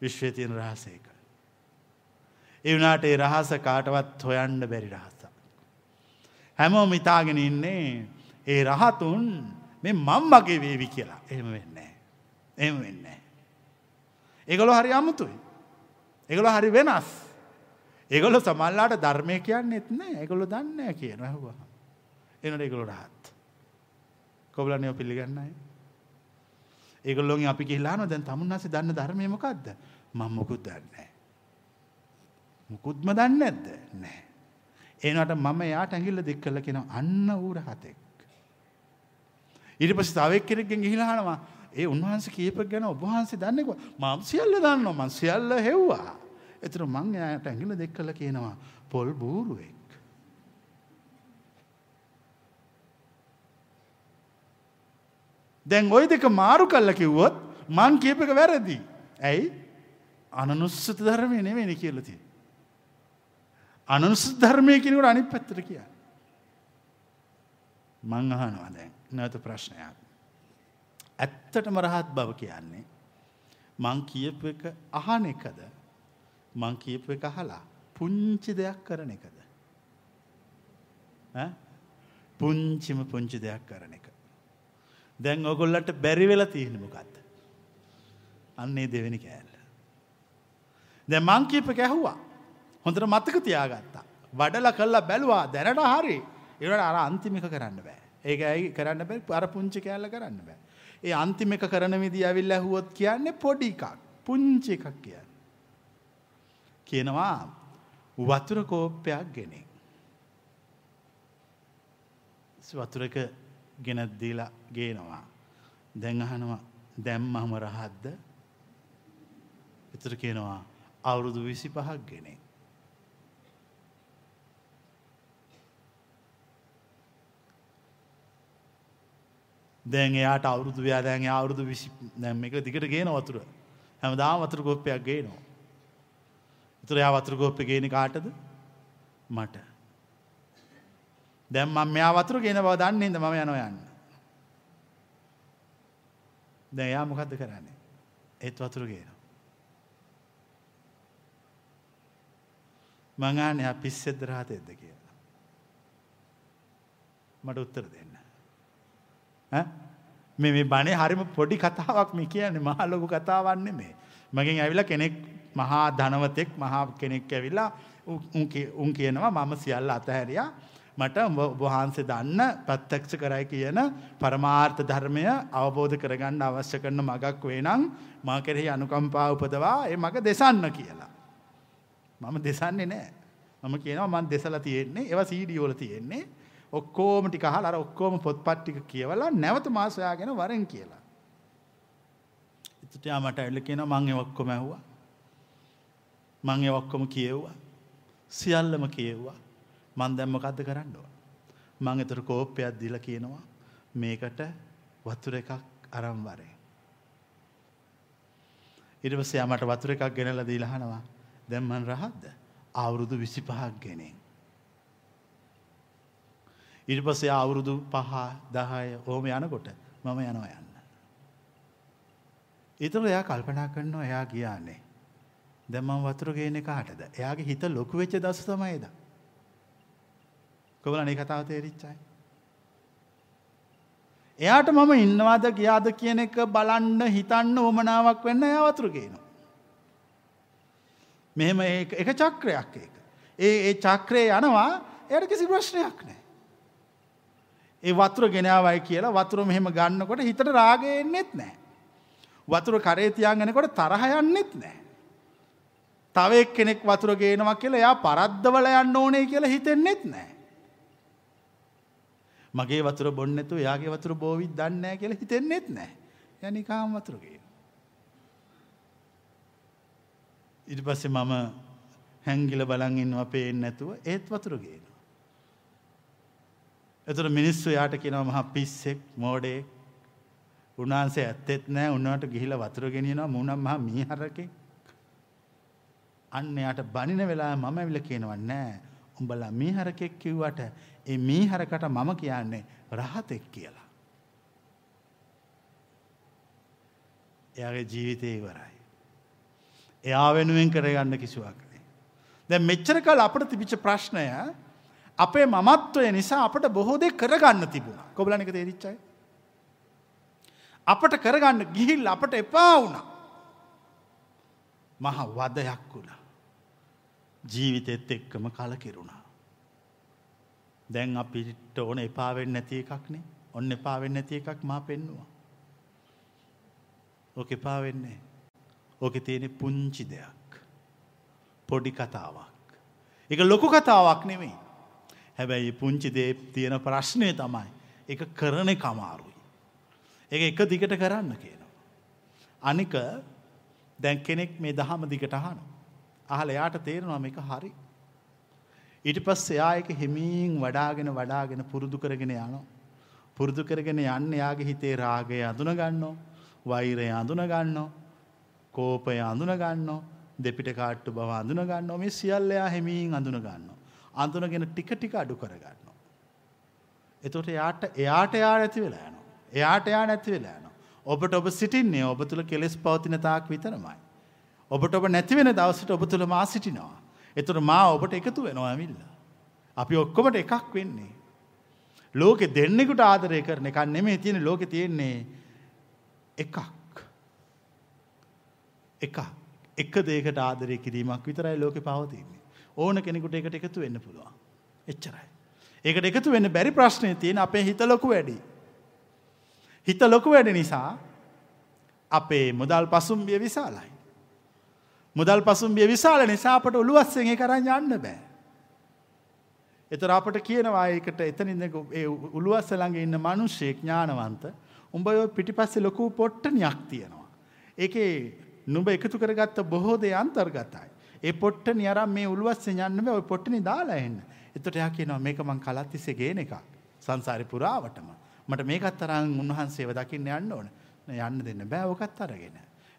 විශ්වය තියෙන රහසේක. ඒ වුණාට ඒ රහස කාටවත් හොයන්න බැරි රහස. හැමෝම ඉතාගෙන ඉන්නේ ඒ රහතුන් මේ මංමගේ වේවි කියලා එහෙම වෙන්නේ. එහෙම වෙන්නේ. ඒගොලො හරි අමුතුයි. ඒගොලො හරි වෙනස්. ඒගොලො සමල්ලාට ධර්මය කියන්නෙත් නෑ ඒගොලො දන්න කියන ඇහවා. එනට ඒගොලො රහත්. කොබලනයෝ පිළිගන්නයි. ඒගොල්ලොන් අපි කියලාන දැන් තමුන්හසේ දන්න ධර්මයමකක්ද මං මොකුත් දන්නේ. මුකුත්ම දන්න ඇද්ද නෑ. ඒනට මම යාට ඇඟිල්ල දෙක් කල කෙන අන්න ඌර හතෙක්. ඉරි පසි තවක් කෙනෙක්ගෙන් ගිහිලානවා ඒ උන්වහන්ස කියප ගැන ඔබහන්සේ දන්නෙක මම් සියල්ල දන්න මන් සියල්ල හෙව්වා. එතර මං යායට ඇඟිල දෙක් කල කියනවා පොල් බූරුවෙක්. දැන් ඔය දෙක මාරු කල්ල කිව්වොත් මං කියප එක වැරදි. ඇයි අනනුස්සත ධර්මය නෙවෙනි කියලති. අනනුස ධර්මය කෙනකට අනි පැත්තර කිය. මං අහනවා දැන් නැත ප්‍රශ්නයක්. ඇත්තටම රහත් බව කියන්නේ මං කියපු එක අහන එකද මං කියපු එක අහලා පුංචි දෙයක් කරන එකද. පුංචිම පුංචි දෙයක් කරන එක. දැන් ඔගොල්ලට බැරි වෙලා තියෙන මොකක්ද. අන්නේ දෙවෙනි කෑල්ල. දැ මං කියප කැහුවා හොඳට මතක තියාගත්තා. වඩල කල්ලා බැලවා දැනට හරි ඒට අර අන්තිමික කරන්න බෑ ඒක ඇයි කරන්න බැ අර පුංචි කෑල්ල කරන්න බෑ. ඒ අන්තිම එක කරන විදි ඇවිල්ල හුවොත් කියන්නේ පොඩි එකක් පුංචි එකක් කිය. කියනවා වතුර කෝප්පයක් ගෙනෙ. වතුරක ගෙනත් දීලා ගේනවා. දැන් අහනවා දැම් මහම රහත්ද එතර කියනවා අවුරුදු විසි පහක් ගෙනේ. දැන් එයාට අවුරුදු ව්‍යා දැන් අවුරුදු විසි දැම් එක දිකට ගේන වතුර හැම දා වතුර ගොප්පයක් ගේනවා. තුර යා වතුර ගොප්ප ගේන කාටද මට. දැම් මම මෙයා වතුර ගෙන බව දන්නේ ද මම යනො යන්න. දැ එයා මොකක්ද කරන්නේ ඒත් වතුර ගේන. මඟාන එයා පිස්සෙද්ද රහත එද්ද කියලා. මට උත්තර දෙන්න. මේ මේ බනේ හරිම පොඩි කතාවක් මේ කියන්නේ මහා ලොකු කතාවන්නේ මේ. මගෙන් ඇවිල්ලා කෙනෙක් මහා ධනවතෙක් මහා කෙනෙක් ඇවිල්ලා උන් කියනවා මම සියල්ල අතහැරියා මට වහන්සේ දන්න ප්‍රත්‍යක්ෂ කරයි කියන පරමාර්ථ ධර්මය අවබෝධ කරගන්න අවශ්‍ය කරන මගක් වේ නම් මා කෙරෙහි අනුකම්පා උපදවා ඒ මග දෙසන්න කියලා. මම දෙසන්නේ නෑ. මම කියනවා මං දෙසලා තියෙන්නේ ඒවා සීඩී වල තියෙන්නේ. ඔක්කොම ටික අහලා අර ඔක්කොම පොත්පත් ටික කියවලා නැවත මා සොයාගෙන වරෙන් කියලා. එතකොට යා මට ඇවිල්ලා කියනවා මං ඒ ඔක්කොම ඇහුවා. මං ඒ ඔක්කොම කියෙව්වා. සියල්ලම කියෙව්වා. මං දැන් මොකද්ද කරන්න ඕන? මං ඒතර කෝප්පයක් දීලා කියනවා මේකට වතුර එකක් අරන් වරේ. ඊට පස්සේ යා මට වතුර එකක් ගෙනලා දීලා අහනවා දැන් මං රහත්ද? අවුරුදු 25ක් ගෙනෙන්. ඊට පස්සේ අවුරුදු 5 10 ඔහොම යනකොට මම යනවා යන්න. ඊතර එයා කල්පනා කරනවා එයා ගියානේ. දැන් මම වතුර ගේන්නේ කාටද? එයාගේ හිත ලොකු වෙච්ච දවස තමයි එදා. කොබලනේ කතාව තේරිච්චයි. එයාට මම ඉන්නවාද ගියාද කියන එක බලන්න හිතන්න ඕමනාවක් වෙන්න එයා වතුර ගේනවා. මෙහෙම එක චක්‍රයක් ඒක. ඒ ඒ චක්‍රය යනවා එයට කිසි ප්‍රශ්නයක් නෑ. ඒ වතුර ගෙනාවයි කියලා වතුර මෙහෙම ගන්නකොට හිතට රාගය එන්නෙත් නෑ. වතුර කරේ තියාගෙනකොට තරහ යන්නෙත් නෑ. තව එක්කෙනෙක් වතුර ගේනවා කියලා එයා පරද්දවල යන්න ඕනේ කියලා හිතෙන්නෙත් නෑ. මගේ වතුර බොන්න නැතුව එයාගේ වතුර බෝවිත් දන්නේ නැහැ කියලා හිතෙන්නෙත් නැහැ. යනිකාම වතුර ගේන. ඉට පස්සේ මම හැංගිල බලන් ඉන්නවා පේෙන් නැතුව ඒත් වතුරගේන. එතුර මිනිස්සු යාට කියනව මහ පිස්සෙක් මෝඩේ උන්වහන්සේ ඇත්තෙත් නෑ උන්නවට ගිහිල වතුර ගෙනියනවා මුනම් මහ මීහරකෙක් අන්න යට බනින වෙලා මම ඇවිල කියනව නෑ උඹලා මීහරකෙක් කිව්වට ඒ මීහරකට මම කියන්නේ රහතෙක් කියලා. එයාගේ ජීවිතය ඉවරයි. එයා වෙනුවෙන් කරගන්න කිසිවක්නේ. දැ මෙච්චර කල් අපට තිබිච්ච ප්‍රශ්නය අපේ මමත්වය නිසා අපට බොහෝදේ කරගන්න තිබුණ කොබලනික තේරිච්චයි. අපට කරගන්න ගිහිල් අපට එපා වුණ. මහ වදයක් වුණා. ජීවිතෙත් එක්කම කලකිරුණා. දැන් අපිට ඕන එපාවෙන් නැති එකක්නේ ඔන්න එපාවෙන් නැති එකක් මා පෙන්නවා. ඕක එපාවෙන්නේ. ඕක තියෙන පුංචි දෙයක්. පොඩි කතාවක්. එක ලොකු කතාවක් නෙමෙයි. හැබැයි පුංචි දේ තියෙන ප්‍රශ්නය තමයි. එක කරන කමාරුයි. එක එක දිගට කරන්න කියනවා. අනික දැන් කෙනෙක් මේ දහම දිගට අහන. අහල එයාට තේරෙනවා මේක හරි. ඊට පස් එයායක හිමීන් වඩාගෙන වඩාගෙන පුරුදු කරගෙන යනවා. පුරුදු කරගෙන යන්න යාගේ හිතේ රාගය අඳුන ගන්නෝ වෛරය අඳුන ගන්නෝ කෝපය අඳුන ගන්නෝ දෙපිට කාට්ටු බව අඳුන ගන්න මේ සියල්ලයා හෙමීන් අඳුන ගන්න. අඳුනගෙන ටික ටික අඩු කරගන්න. එතොට එයාට එයාට එයා නැති වෙලා යන. එයාට එයා නැති වෙලා යන. ඔබට ඔබ සිටින්නේ ඔබ තුළ කෙලෙස් පවතින තාක් විතරමයි. ඔබට ඔබ නැතිවෙන දවසට ඔබ තුළ මා සිටිනවා. එතුට මා ඔබට එකතු වෙනවා ඇමිල්ල. අපි ඔක්කොමට එකක් වෙන්නේ. ලෝකෙ දෙන්නෙකුට ආදරය කරන එකක් නෙමේ තියෙන ලෝකෙ තියෙන්නේ එකක්. එක එක දේකට ආදරය කිරීමක් විතරයි ලෝකෙ පවතින්නේ. ඕන කෙනෙකුට එකට එකතු වෙන්න පුළුවන්. එච්චරයි. ඒකට එකතු වෙන්න බැරි ප්‍රශ්නය තියෙන අපේ හිත ලොකු වැඩි. හිත ලොකු වැඩ නිසා අපේ මුදල් පසුම්බිය විශාලයි. මුදල් පසුම්බිය විශාල නිසාපට ඔළුවස්සෙන් කරන්න යන්න බෑ. එතර අපට කියනවා ඒකට එතනින්ද උළුවස්ස ළඟ ඉන්න මනුෂ්‍යය ඥානවන්ත උඹ ඔය පිටිපස්සේ ලොකු පොට්ටනයක් තියෙනවා. ඒකේ නුඹ එකතු කරගත්ත බොහෝ දේ අන්තර්ගතයි. ඒ පොට්ට නියරම් මේ උළුවස්සේ යන්න බෑ ඔය පොට්ටනේ දාලා එන්න. එතකොට එයා කියනවා මේක මං කලත් තිස්සේ ගේන එකක්. සංසාරේ පුරාවටම. මට මේකත් තරම් උන්වහන්සේව දකින්න යන්න ඕන. යන්න දෙන්න බෑ ඔකත් අරගෙන.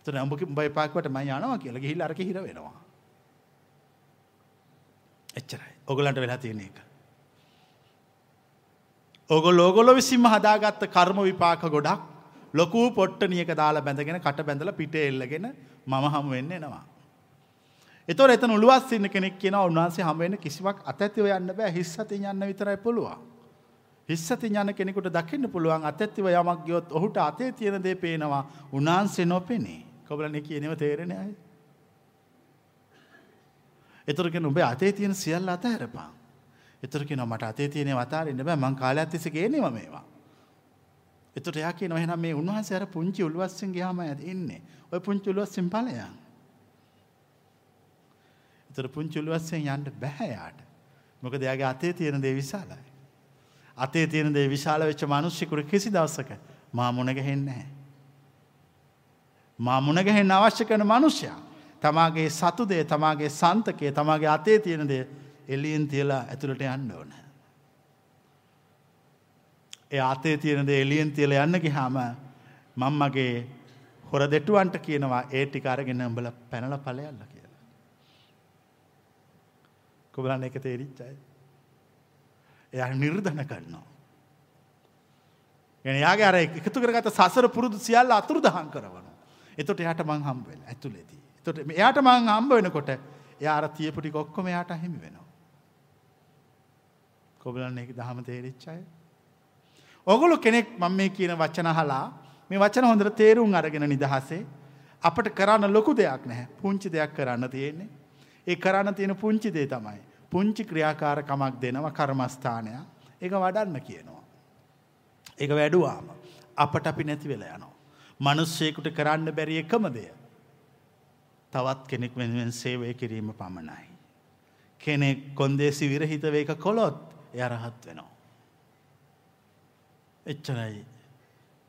එතකොට උඹ උඹ එපාකට මම යනවා කියලා ගිහිල්ලා අරක හිර වෙනවා. එච්චරයි. ඔගලන්ට වෙලා තියෙන එක. ඔගොල්ලෝ ඔගොල්ලෝ විසින්ම හදාගත්ත කර්ම විපාක ගොඩක් ලොකූ පොට්ටනියක දාලා බැඳගෙන කට බැඳල පිට එල්ලගෙන මම හමු වෙන්න එනවා. එතොර එතන උළුවස් ඉන්න කෙනෙක් කියන උන්වහන්සේ හමුවෙන්න කිසිවක් අතැතිව යන්න බෑ හිස්සති යන්න විතරයි පුළුවන්. හිස්සති ඥාන කෙනෙකුට දකින්න පුළුවන් අතැත්තිව යමක් ගියොත් ඔහුට අතේ තියෙන දේ පේනවා උන්වහන්සේ නොපෙනේ. කොබලනේ කියනව තේරෙන අය. එතුරගෙන උඹේ අතේ තියෙන සියල්ල අතහැරපන්. එතුරකින මට අතේ තියෙන වතාරන්න බෑ මං කාලයක් තිස ගේනවා මේවා. එතට යාක නොහෙනම් මේ උන්වහන්සේ අර පුංචි උළුවස්සෙන් ගයාම ඇද ඉන්නේ ඔය පුංචි උළුවස්සෙන් පලයන්. එතර පුංචි උළුවස්සෙන් යන්න බැහැයාට මොක දෙයාගේ අතේ තියෙන දේ විශාලයි. අතේ තියෙන දේ විශාල වෙච්ච මනුෂ්‍යකුර කිසි දවසක මා මුණගහෙන්නේ. මා මුණගහෙන් අවශ්‍ය කරන මනුෂ්‍යයා. තමාගේ සතුදේ තමාගේ සන්තකය තමාගේ අතේ තියෙනදේ එලියෙන් තියලා ඇතුළට යන්න ඕනෑ. ඒ අතේ තියෙනද එලියෙන් තියල යන්න ගිහාම මංමගේ හොර දෙටුවන්ට කියනවා ඒ ටිකාරගෙන උඹල පැනල පලයල්ල කියලා. කොබලන්න එක තේරිච්චයි. එය නිර්ධන කරනවා. එ යාගේ අර එකතු කරගත සසර පුරුදු සියල්ල අතුරු දහන් කරවන. එතොට යට මං හම්බවෙල් ඇතුලේදී. තොට එයාට මං හම්බ වෙනකොට යාර තියපුටි කොක්කොම යාට හිමි වෙනවා. කොබලන්න එක දහම තේරිච්චයි. ඔගොලු කෙනෙක් මම මේ කියන වචන හලා මේ වචන හොඳට තේරුම් අරගෙන නිදහසේ අපට කරන්න ලොකු දෙයක් නැහැ පුංචි දෙයක් කරන්න තියෙන්නේ. ඒ කරන්න තියෙන පුංචි දේ තමයි. පුංචි ක්‍රියාකාරකමක් දෙනවා කර්මස්ථානයක් ඒක වඩන්න කියනවා. ඒක වැඩුවාම අපට අපි නැති වෙලා යනවා. මනුස්සයෙකුට කරන්න බැරි එකම දෙය. තවත් කෙනෙක් වෙනුවෙන් සේවය කිරීම පමණයි. කෙනෙක් කොන්දේසි විරහිත වේක කොළොත් යරහත් වෙනවා. එච්චරයි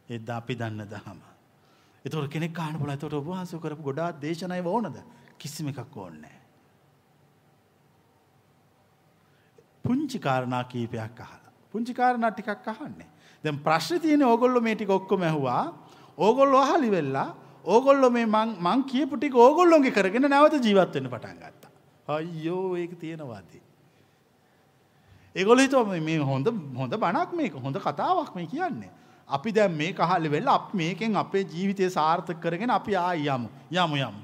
එද අපි දන්න දහම. එතොට කෙනෙක් කාන පොල තොට ඔබහන්ස කරපු ගොඩා දේශනය ඕනද කිසිම එකක් ඕන්නේ. පුංචි කාරණා කීපයක් අහලා. පුංචි කාරණා ටිකක් අහන්නේ. දැන් ප්‍රශ්නේ තියෙන්නේ ඕගොල්ලෝ මේ ටික ඔක්කොම ඇහුවා. ඕගොල්ලෝ අහලි වෙලා ඕගොල්ලෝ මේ මං මං කියපු ටික ඕගොල්ලෝගේ කරගෙන නැවත ජීවත් වෙන්න පටන් ගත්තා. අයියෝ ඒක තියෙනවාද? ඒගොල්ලෝ හිතුවා මේ හොඳ හොඳ බණක් මේක හොඳ කතාවක් මේ කියන්නේ. අපි දැන් මේ කහලි වෙලා අපි මේකෙන් අපේ ජීවිතය සාර්ථක කරගෙන අපි ආයි යමු. යමු යමු.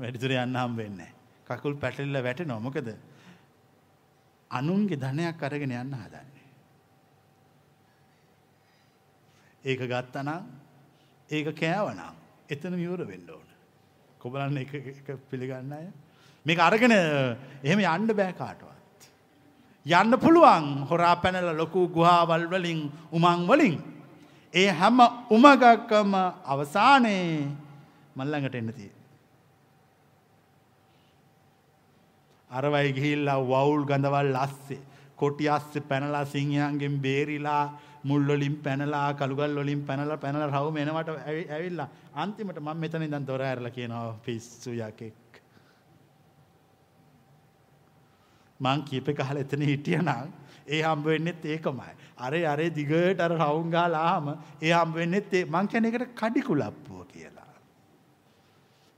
වැඩිදුර යන්න හම් වෙන්නේ නැහැ. කකුල් පැටලිලා වැටෙනවා. මොකද අනුන්ගේ ධනයක් අරගෙන යන්න හදන්නේ. ඒක ගත්තනම් ඒක කෑවනම් එතන විවර වෙන්න ඕන. කොබලන්න එක පිළිගන්න අය. මේක අරගෙන එහෙම යන්න බෑ කාටවත්. යන්න පුළුවන් හොරා පැනල ලොකු ගුහාවල් වලින් උමං වලින්. ඒ හැම උමගක්කම අවසානයේ මල්ලඟට එන්න තිය. අරවයි ගිහිල්ලා වවුල් ගඳවල් අස්සේ කොටි අස්සේ පැනලා සිංහයන්ගෙන් බේරිලා මුල්ලොලින් පැනලා කළුගල් වලින් පැනලා පැනලා රවුම එනවට ඇවිල්ලා අන්තිමට මම මෙතන ඉඳන් දොර ඇරලා කියනවා පිස්සු යකෙක් මං කීප කහලා එතන හිටියනම් ඒ හම්බ වෙන්නෙත් ඒකමයි. අරේ අරේ දිගට අර රවුම් ගාලාම ඒ හම්බ වෙන්නෙත් ඒ මං කියන්නේ ඒකට කඩිකුලප්පුව කියලා.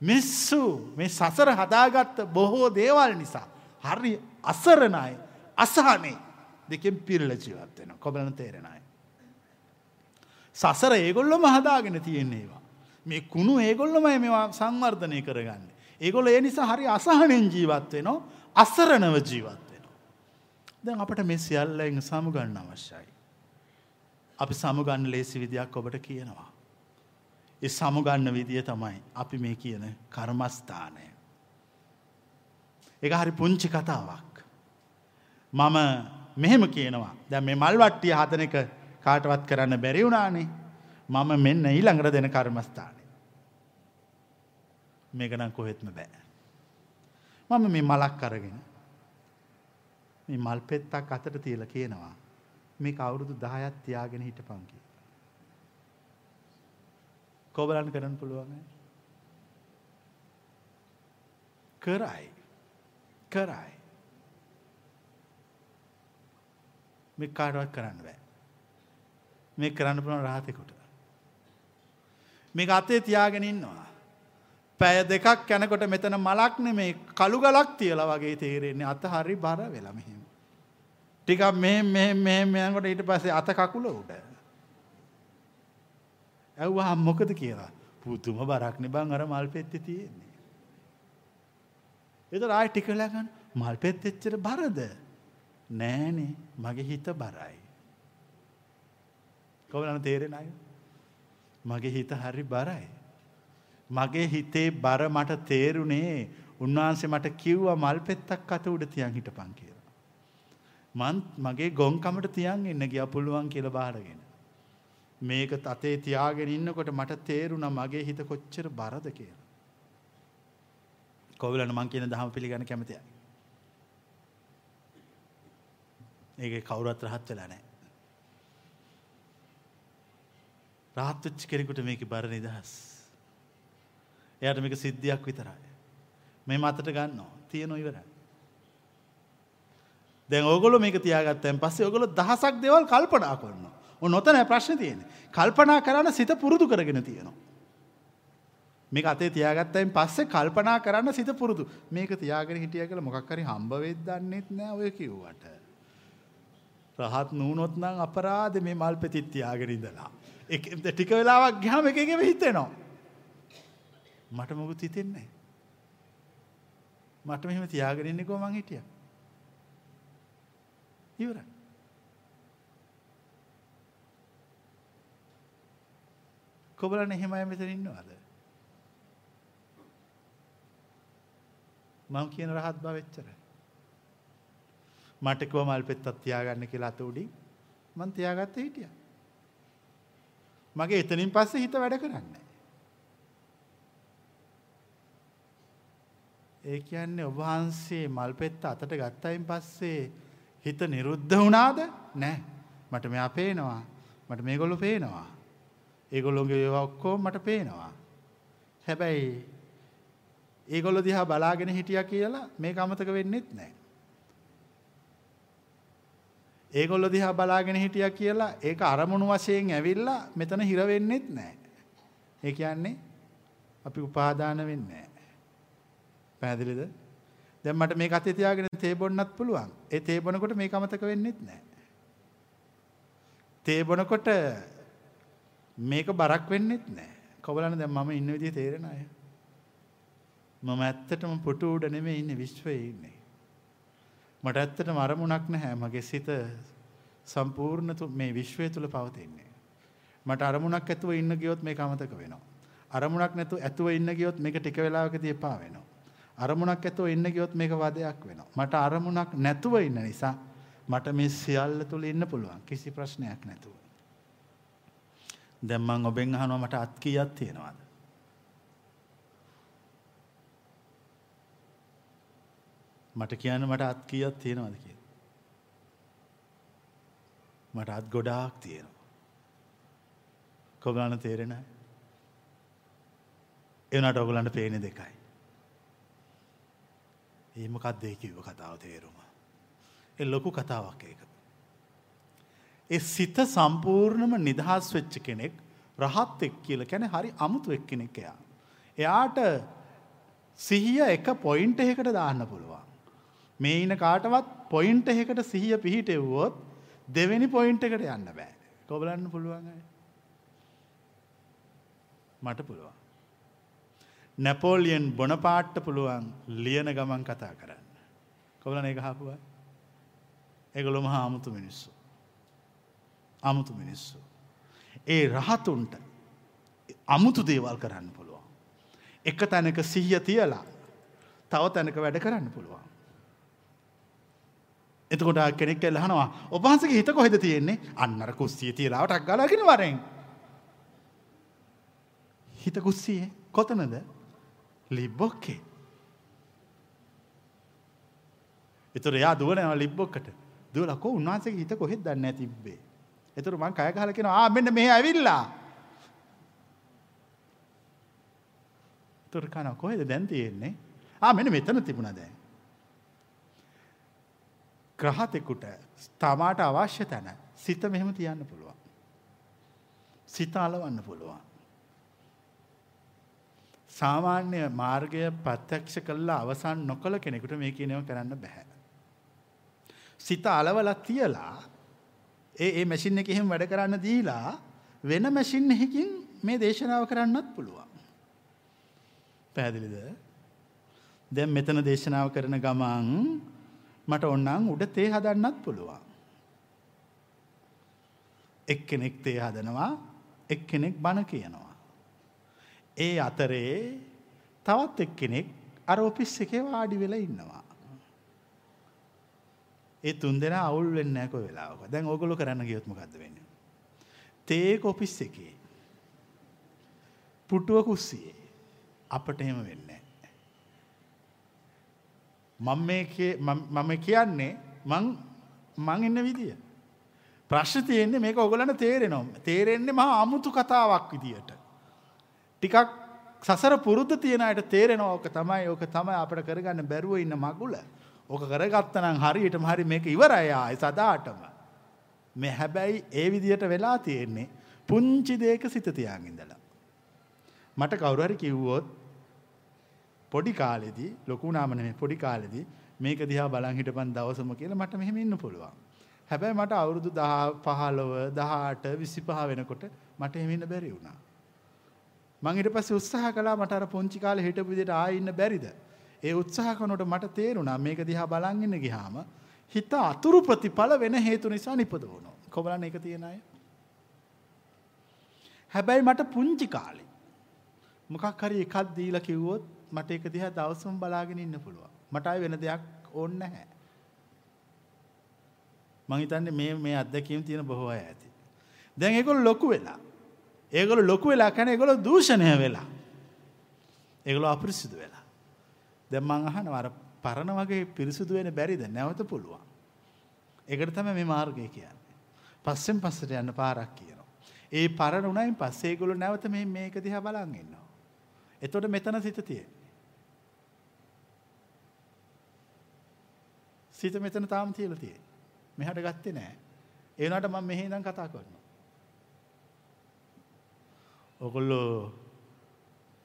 මිස්සු මේ සසර හදාගත්ත බොහෝ දේවල් නිසා හරි අසරණයි අසහනේ දෙකෙන් පිරලා ජීවත් වෙනවා. කොබලන තේරෙනයි. සසර ඒගොල්ලොම හදාගෙන තියෙන ඒවා. මේ කුණු ඒගොල්ලොමයි මේවා සංවර්ධනය කරගන්නේ. ඒගොල්ලෝ ඒ නිසා හරි අසහනෙන් ජීවත් වෙනවා. අසරණව ජීවත් වෙනවා. දැන් අපට මේ සියල්ලෙන් සමුගන්න අවශ්‍යයි. අපි සමුගන්න ලේසි විදියක් ඔබට කියනවා. ඒ සමුගන්න විදිය තමයි අපි මේ කියන කර්මස්ථානය. එක හරි පුංචි කතාවක්. මම මෙහෙම කියනවා දැ මේ මල්වට්ටිය හතන එක කාටවත් කරන්න බැරි වුණානේ මම මෙන්න ඊළඟට දෙන කර්මස්ථානය. මේකනම් කොහෙත්ම බෑ. මම මේ මලක් අරගෙන මේ මල් පෙත්තක් අතට තියලා කියනවා මේක අවුරුදු 10ක් තියාගෙන හිටපන් කියලා. කොබලන් කරන්න පුළුවන් කරයි. කරයි. මේ කාටවත් කරන්න බෑ. මේ කරන්න පුළුවන් රහතෙකුට මේක අතේ තියාගෙන ඉන්නවා. පැය දෙකක් යනකොට මෙතන මලක් නෙමේ කළු ගලක් තියලා වගේ තේරෙන්නේ. අත හරි බර වෙලා මෙහෙම. ටිකක් මෙහෙම මෙහෙම මෙහෙම යනකොට ඊට පස්සේ අත කකුල උඩ. ඇව්වා මොකද කියලා. පුදුම බරක් නේ බං අර මල් පෙත්තේ තියෙන්නේ. ඒතර ආයෙ ටික වෙලා ගන්න මල් පෙත් එච්චර බරද? නෑනේ මගේ හිත බරයි. කොහොමද තේරෙන්නේ අය? මගේ හිත හරි බරයි. මගේ හිතේ බර මට තේරුණේ උන්වහන්සේ මට කිව්වා මල් පෙත්තක් අත උඩ තියන් හිටපන් කියලා. මන් මගේ ගොන්කමට තියන් ඉන්න ගියා පුළුවන් කියලා බාරගෙන. මේක අතේ තියාගෙන ඉන්නකොට මට තේරුණා මගේ හිත කොච්චර බරද කියලා. කොවිලන මං කියන දහම පිළිගන්න කැමතියි. ඒක කවුරුත් රහත් වෙලා නැහැ. රහත් වෙච්ච කෙනෙකුට මේකේ බර නිදහස්. එයාට මේක සිද්ධියක් විතරයි. මේ මතට ගන්නවා. තියෙනව ඉවරයි. දැන් ඕගොල්ලෝ මේක තියාගත්තන් පස්සේ ඕගොල්ලෝ දහසක් දේවල් කල්පනා කරනවා. ඔන්න ඔතන ප්‍රශ්නේ තියෙන්නේ. කල්පනා කරන්න සිත පුරුදු කරගෙන තියෙනවා. මේක අතේ තියාගත්තයින් පස්සේ කල්පනා කරන්න සිත පුරුදු. මේක තියාගෙන හිටියා කියලා මොකක් හරි හම්බ වෙද්ද දන්නෙත් නෑ ඔය කිව්වට. රහත් නුනොත් නම් අපරාධ මේ මල් පෙතිත් තියාගෙන ඉඳලා. එක ටික වෙලාවක් ගියාම එක එකව හිතෙනවා. මට මොකුත් හිතෙන්නේ මට මෙහෙම තියාගෙන ඉන්නකෝ මං හිටියා. ඉවරයි. කොබලන් එහෙම අය මෙතන ඉන්නවද? මම කියන රහත් බව එච්චරයි. මට කිව්ව මල් පෙත්තක් තියාගන්න කියලා අත උඩින් මං තියාගත්තේ හිටියා. මගේ එතනින් පස්සේ හිත වැඩ කරන්නේ ඒ කියන්නේ ඔබ වහන්සේ මල් පෙත්ත අතට ගත්තයින් පස්සේ හිත නිරුද්ධ වුණාද? නැහැ. මට මෙයා පේනවා. මට මේගොල්ලෝ පේනවා. ඒගොල්ලෝගේ ඒවා ඔක්කොම මට පේනවා. හැබැයි ඒගොල්ලෝ දිහා බලාගෙන හිටියා කියලා මේක අමතක වෙන්නෙත් නැහැ. ඒගොල්ලෝ දිහා බලාගෙන හිටියා කියලා ඒක අරමුණු වශයෙන් ඇවිල්ලා මෙතන හිර වෙන්නෙත් නැහැ. ඒ කියන්නේ අපි උපාදාන වෙන්නේ නැහැ. පැහැදිලිද? දැන් මට මේක අතේ තියාගෙන තේ බොන්නත් පුළුවන්. ඒ තේ බොනකොට මේක අමතක වෙන්නෙත් නැහැ. තේ බොනකොට මේක බරක් වෙන්නෙත් නැහැ. කොබලන දැන් මම ඉන්න විදිහ තේරෙන අය. මම ඇත්තටම පුටු උඩ නෙමෙයි ඉන්නේ විශ්වයේ ඉන්නේ. මට ඇත්තටම අරමුණක් නැහැ. මගේ සිත සම්පූර්ණ මේ විශ්වය තුල පවතින්නේ. මට අරමුණක් ඇතුව ඉන්න ගියොත් මේක අමතක වෙනවා. අරමුණක් නැතුව ඇතුව ඉන්න ගියොත් මේක ටික වෙලාවකදී එපා වෙනවා. අරමුණක් ඇතුව ඉන්න ගියොත් මේක වදයක් වෙනවා. මට අරමුණක් නැතුව ඉන්න නිසා මට මේ සියල්ල තුල ඉන්න පුළුවන්. කිසි ප්‍රශ්නයක් නැතුව. දැන් මම ඔබෙන් අහනවා මට අත් කීයක් තියෙනවද? මට කියන්න මට අත් කීයක් තියෙනවද කියලා. මට අත් ගොඩාක් තියෙනවා. කොගලන්න තේරෙන අය? ඒ වුණාට ඔයගලන්ට පේන්නේ දෙකයි. ඒ මොකක්ද ඒ කිව්ව කතාව තේරුම? ඒ ලොකු කතාවක් ඒක. ඒ සිත සම්පූර්ණම නිදහස් වෙච්ච කෙනෙක් රහත් එක් කියලා කියන්නේ හරි අමුතු එක්කෙනෙක් එයා. එයාට සිහිය එක පොයින්ට් එකකට දාන්න පුළුවන්. මේ ඉන කාටවත් පොයින්ට් එකකට සිහිය පිහිටෙව්වොත් දෙවෙනි පොයින්ට් එකට යන්න බෑ. කොබලන්න පුළුවන් අය. මට පුළුවන්. නැපෝලියන් බොනපාට්ට පුළුවන් ලියන ගමන් කතා කරන්න. කොබලන එක හපුවා. ඒගොලොම හාමුතු මිනිස්සු. අමුතු මිනිස්සු. ඒ රහතුන්ට අමුතු දේවල් කරන්න පුළුවන්. එක තැනක සිහිය තියලා තව තැනක වැඩ කරන්න පුළුවන්. එතකොට කෙනෙක් එල්ලහනවා ඔබහන්සගේ හිත කොහෙද තියෙන්නේ අන්නර කුස්සිය තියලාවටක් ගලාගෙන වරෙන්. හිත කුස්සියේ කොතනද ලිබ්බොක්කේ. එතුර යා දුවනව ලිබ්බොක්කට දුවලකෝ උන්වහන්සේ හිත කොහෙත් දන්න තිබ්බේ. එතුර මං කය කහල කෙන ආ මෙන්න මේ ඇවිල්ලා. තුර කන කොහෙද දැන් තියෙන්නේ ආ මෙන්න මෙතන තිබුණ දැන්. ග්‍රහතෙකුට තමාට අවශ්‍ය තැන සිත මෙහෙම තියන්න පුළුවන්. සිත අලවන්න පුළුවන්. සාමාන්‍ය මාර්ගය ප්‍රත්‍යක්ෂ කළා අවසන් නොකළ කෙනෙකුට මේ කියනව කරන්න බෑ. සිත අලවලා තියලා ඒ ඒ මැෂින් එක එහෙම වැඩ කරන්න දීලා වෙන මැෂින් එකකින් මේ දේශනාව කරන්නත් පුළුවන්. පැහැදිලිද? දැන් මෙතන දේශනාව කරන ගමන් මට ඕනනම් උඩ තේ හදන්නත් පුළුවන්. එක්කෙනෙක් තේ හදනවා එක්කෙනෙක් බණ කියනවා. ඒ අතරේ තවත් එක්කෙනෙක් අර ඔෆිස් එකේ වාඩි වෙලා ඉන්නවා. ඒ තුන් දෙනා අවුල් වෙන්නේ නැහැ කොයි වෙලාවක. දැන් ඕගොල්ලෝ කරන්න ගියොත් මොකද්ද වෙන්නේ? තේක ඔෆිස් එකේ පුටුව කුස්සියේ අපට එහෙම වෙන්නේ මම මේ මම කියන්නේ මං මං ඉන්න විදිය. ප්‍රශ්න තියෙන්නේ මේක ඔයගොල්ලන්ට තේරෙනවා. තේරෙන්නේ මහා අමුතු කතාවක් විදියට. ටිකක් සසර පුරුද්ද තියෙන අයට තේරෙනවා ඕක තමයි ඕක තමයි අපිට කරගන්න බැරුව ඉන්න මගුල. ඕක කරගත්තා නම් හරියටම හරි මේක ඉවරයි ආයි සදාටම. මේ හැබැයි ඒ විදියට වෙලා තියෙන්නේ පුංචි දෙයක සිත තියාගෙන ඉඳලා. මට කවුරු හරි කිව්වොත් පොඩි කාලෙදී ලොකු නාම නෙමෙයි පොඩි කාලෙදී මේක දිහා බලන් හිටපන් දවසම කියලා මට මෙහෙම ඉන්න පුළුවන්. හැබැයි මට අවුරුදු 10 15 18 25 වෙනකොට මට එහෙම ඉන්න බැරි වුණා. මං ඊට පස්සේ උත්සාහ කළා මට අර පුංචි කාලේ හිටපු විදිහට ආයෙ ඉන්න බැරිද? ඒ උත්සාහ කරනකොට මට තේරුණා මේක දිහා බලන් ඉන්න ගියාම හිත අතුරු ප්‍රතිඵල වෙන හේතු නිසා නිපදවනවා. කොබලන් ඒක තියෙන අය. හැබැයි මට පුංචි කාලේ මොකක් හරි එකක් දීලා කිව්වොත් මට ඒක දිහා දවසම බලාගෙන ඉන්න පුළුවන්. මට ආයෙ වෙන දෙයක් ඕනේ නැහැ. මං හිතන්නේ මේ මේ අත්දැකීම් තියෙන බොහෝ අය ඇති. දැන් ඒගොල්ලෝ ලොකු වෙලා. ඒගොල්ලෝ ලොකු වෙලා කියන්නේ ඒගොල්ලෝ දූෂණය වෙලා. ඒගොල්ලෝ අපිරිසිදු වෙලා. දැන් මං අහනවා අර පරණ වගේ පිරිසුදු වෙන්න බැරිද? නැවත පුළුවන්. ඒකට තමයි මේ මාර්ගය කියන්නේ. පස්සෙන් පස්සට යන්න පාරක් කියනවා. ඒ පරණ උණයින් පස්සේ ඒගොල්ලෝ නැවත මේ මේක දිහා බලන් ඉන්නවා. එතකොට මෙතන සිත තියෙන්නේ. සිත මෙතන තාම තියලා තියෙන්නේ. මෙහාට ගත්තේ නැහැ. ඒ වුණාට මම මෙහි ඉඳන් කතා කරනවා. ඔගොල්ලෝ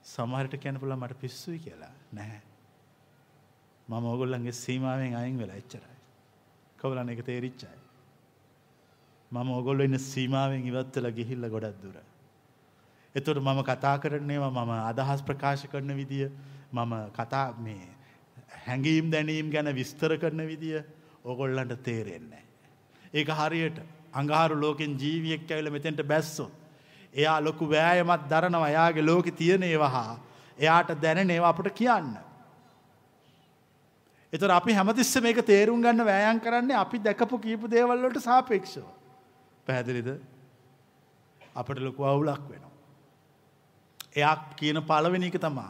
සමහරට කියන්න පුළුවන් මට පිස්සුයි කියලා. නැහැ. මම ඕගොල්ලන්ගේ සීමාවෙන් අයින් වෙලා එච්චරයි. කවුලන් එක තේරිච්ච අය. මම ඕගොල්ලෝ ඉන්න සීමාවෙන් ඉවත් වෙලා ගිහිල්ලා ගොඩක් දුර. එතකොට මම කතා කරන්නේවා මම අදහස් ප්‍රකාශ කරන විදිය මම කතා මේ හැඟීම් දැනීම් ගැන විස්තර කරන විදිය ඕගොල්ලන්ට තේරෙන්නේ ඒක හරියට අඟහරු ලෝකෙන් ජීවියෙක් ඇවිල්ලා මෙතෙන්ට බැස්සොත් එයා ලොකු වෑයමක් දරනවා එයාගේ ලෝකෙ තියෙන ඒවා හා එයාට දැනෙන ඒවා අපට කියන්න. එතකොට අපි හැමතිස්සෙම මේක තේරුම් ගන්න වෑයම් කරන්නේ අපි දැකපු කීප දේවල් වලට සාපේක්ෂව. පැහැදිලිද? අපිට ලොකු අවුලක් වෙනවා. එයා කියන පළවෙනි එක තමයි.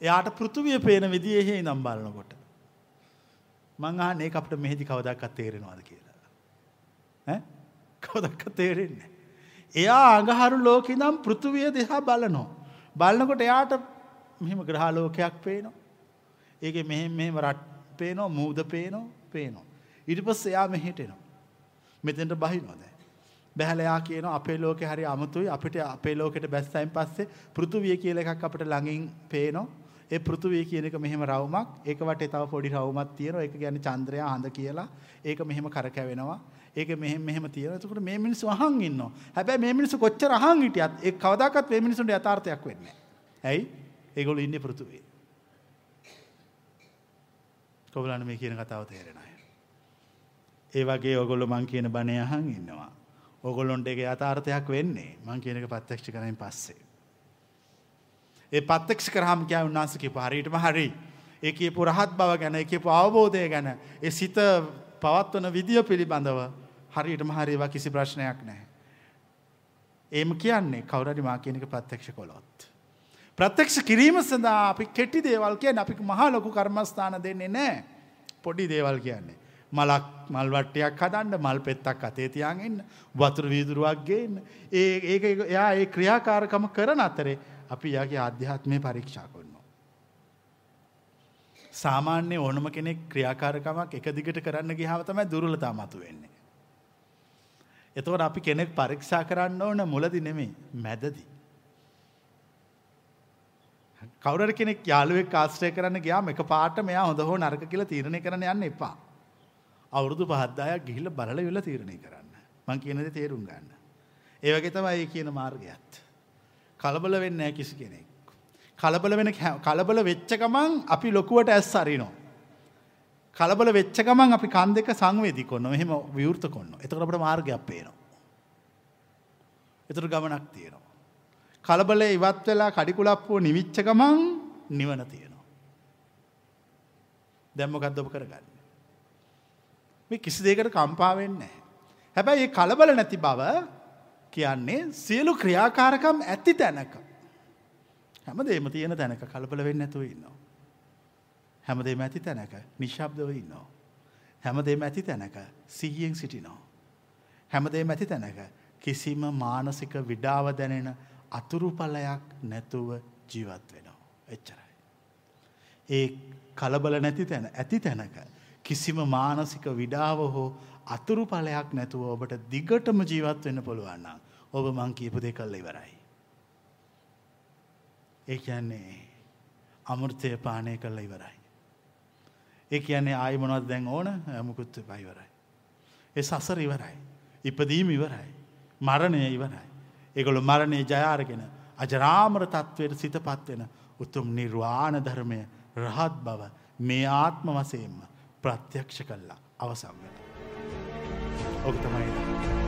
එයාට පෘථුවිය පේන විදිහේ හේ නම් බලනකොට. මං අහන්නේ ඒක අපිට මෙහෙදි කවදාකවත් තේරෙනවද කියලා. ඈ? කවදාකවත් තේරෙන්නේ එයා අඟහරු ලෝකෙ ඉඳන් පෘථුවිය දිහා බලනවා. බලනකොට එයාට මෙහෙම ග්‍රහ ලෝකයක් පේනවා. ඒකේ මෙහෙම මෙහෙම රට පේනවා, මූද පේනවා, පේනවා. ඊට පස්සේ එයා මෙහෙට එනවා. මෙතෙන්ට බහිනවා දැන්. බැහැලා එයා කියනවා අපේ ලෝකේ හරි අමුතුයි අපිට අපේ ලෝකෙට බැස්සයින් පස්සේ පෘථුවිය කියලා එකක් අපිට ළඟින් පේනවා. ඒ පෘථුවිය කියන එක මෙහෙම රවුමක්. ඒක වටේ තව පොඩි රවුමක් තියෙනවා. ඒක කියන්නේ චන්ද්‍රයා හඳ කියලා. ඒක මෙහෙම කරකැවෙනවා. ඒක මෙහෙම මෙහෙම තියෙනවා. එතකොට මේ මිනිස්සු අහන් ඉන්නවා. හැබැයි මේ මිනිස්සු කොච්චර අහන් හිටියත් ඒ කවදාකවත් මේ මිනිස්සුන්ට යථාර්ථයක් වෙන්නේ නැහැ. ඇයි? ඒගොල්ලෝ ඉන්නේ පෘථුවියේ. කොබලන්න මේ කියන කතාව තේරෙන අය. ඒ වගේ ඔයගොල්ලෝ මං කියන බණේ අහන් ඉන්නවා. ඕගොල්ලොන්ට ඒක යථාර්ථයක් වෙන්නේ මං කියන එක ප්‍රත්‍යක්ෂ කරමින් පස්සේ. ඒ ප්‍රත්‍යක්ෂ කරාම කියයි උන්වහන්සේ කියපු හරියටම හරි. ඒ කියපු රහත් බව ගැන ඒ කියපු අවබෝධය ගැන ඒ සිත පවත්වන විදිය පිළිබඳව හරියටම හරියවා කිසි ප්‍රශ්නයක් නැහැ. ඒම කියන්නේ කවුරු හරි මා කියන එක ප්‍රත්‍යක්ෂ කළොත්. ප්‍රත්‍යක්ෂ කිරීම සඳහා අපි කෙටි දේවල් කියන්නේ අපි මහා ලොකු කර්මස්ථාන දෙන්නේ නැහැ. පොඩි දේවල් කියන්නේ. මලක් මල් වට්ටියක් හදන්න මල් පෙත්තක් අතේ තියාගෙන ඉන්න වතුර වීදුරුවක් ගේන්න ඒ ඒක එයා ඒ ක්‍රියාකාරකම කරන අතරේ අපි යාගේ ආධ්‍යාත්මය පරීක්ෂා කරනවා සාමාන්‍ය ඕනම කෙනෙක් ක්‍රියාකාරකමක් එක දිගට කරන්න ගියාම තමයි දුර්වලතා මතුවෙන්නේ එතකොට අපි කෙනෙක් පරීක්ෂා කරන්න ඕන මුලදි නෙමෙයි මැදදී කවුරු කෙනෙක් යාළුවෙක් ආශ්‍රය කරන්න ගියාම එක පාට මෙයා හොඳ හෝ නරක කියලා තීරණය කරන්න යන්න එපා අවුරුදු පහත්දායක් ගිහිල්ල බලල වෙල තීරණය කරන්න. මං කියනද තේරුම් ගන්න. ඒවගේ තමයි කියන මාර්ගයත්. කලබල වෙන්න කිසි කෙනෙක්. කලබල වෙන කලබල වෙච්චකමං අපි ලොකුවට ඇස් අරිනෝ. කලබල වෙච්චකමන් අපි කන් දෙක සංවේදි කොන්න එහෙම විවෘත කොන්න එතකට මාර්ගයක් පේනවා. එතුර ගමනක් තියෙනවා. කලබල ඉවත් වෙලා කඩිකුලප්පුුව නිවිච්චකමං නිවන තියෙනවා. දැම්මකත් ඔබ කරගන්න. මේ කිසි දෙයකට කම්පා වෙන්නේ හැබැයි ඒ කලබල නැති බව කියන්නේ සියලු ක්‍රියාකාරකම් ඇති තැනක. හැමදේම තියෙන තැනක කලබල වෙන්නේ නැතුව ඉන්නවා. හැමදේම ඇති තැනක නිශ්ශබ්දව ඉන්නවා. හැමදේම ඇති තැනක සිහියෙන් සිටිනවා. හැමදේම ඇති තැනක කිසිම මානසික විඩාව දැනෙන අතුරුඵලයක් නැතුව ජීවත් වෙනවා. එච්චරයි. ඒ කලබල නැති තැන ඇති තැනක කිසිම මානසික විඩාව හෝ අතුරු පලයක් නැතුව ඔබට දිගටම ජීවත් වෙන්න පුළුවන්න ඔබ මං කියපු දෙ කල්ල ඉවරයි. ඒ කියන්නේ අමුෘතය පානය කල්ල ඉවරයි. ඒ කියන්නේ ආයි මොනවත් දැන් ඕන ඇමුකුත්ත පයිවරයි. ඒ සසර ඉවරයි. ඉපදීම ඉවරයි. මරණය ඉවරයි. ඒගොළු මරණය ජයාරගෙන අජරාමර තත්ත්වයට සිත පත්වෙන උතුම් නිර්වාණ ධර්මය රහත් බව මේ ආත්ම වසයෙන්ම ප්‍රත්‍යක්ෂ කල්ලා අවසම් වෙන. ඔබ තමයි.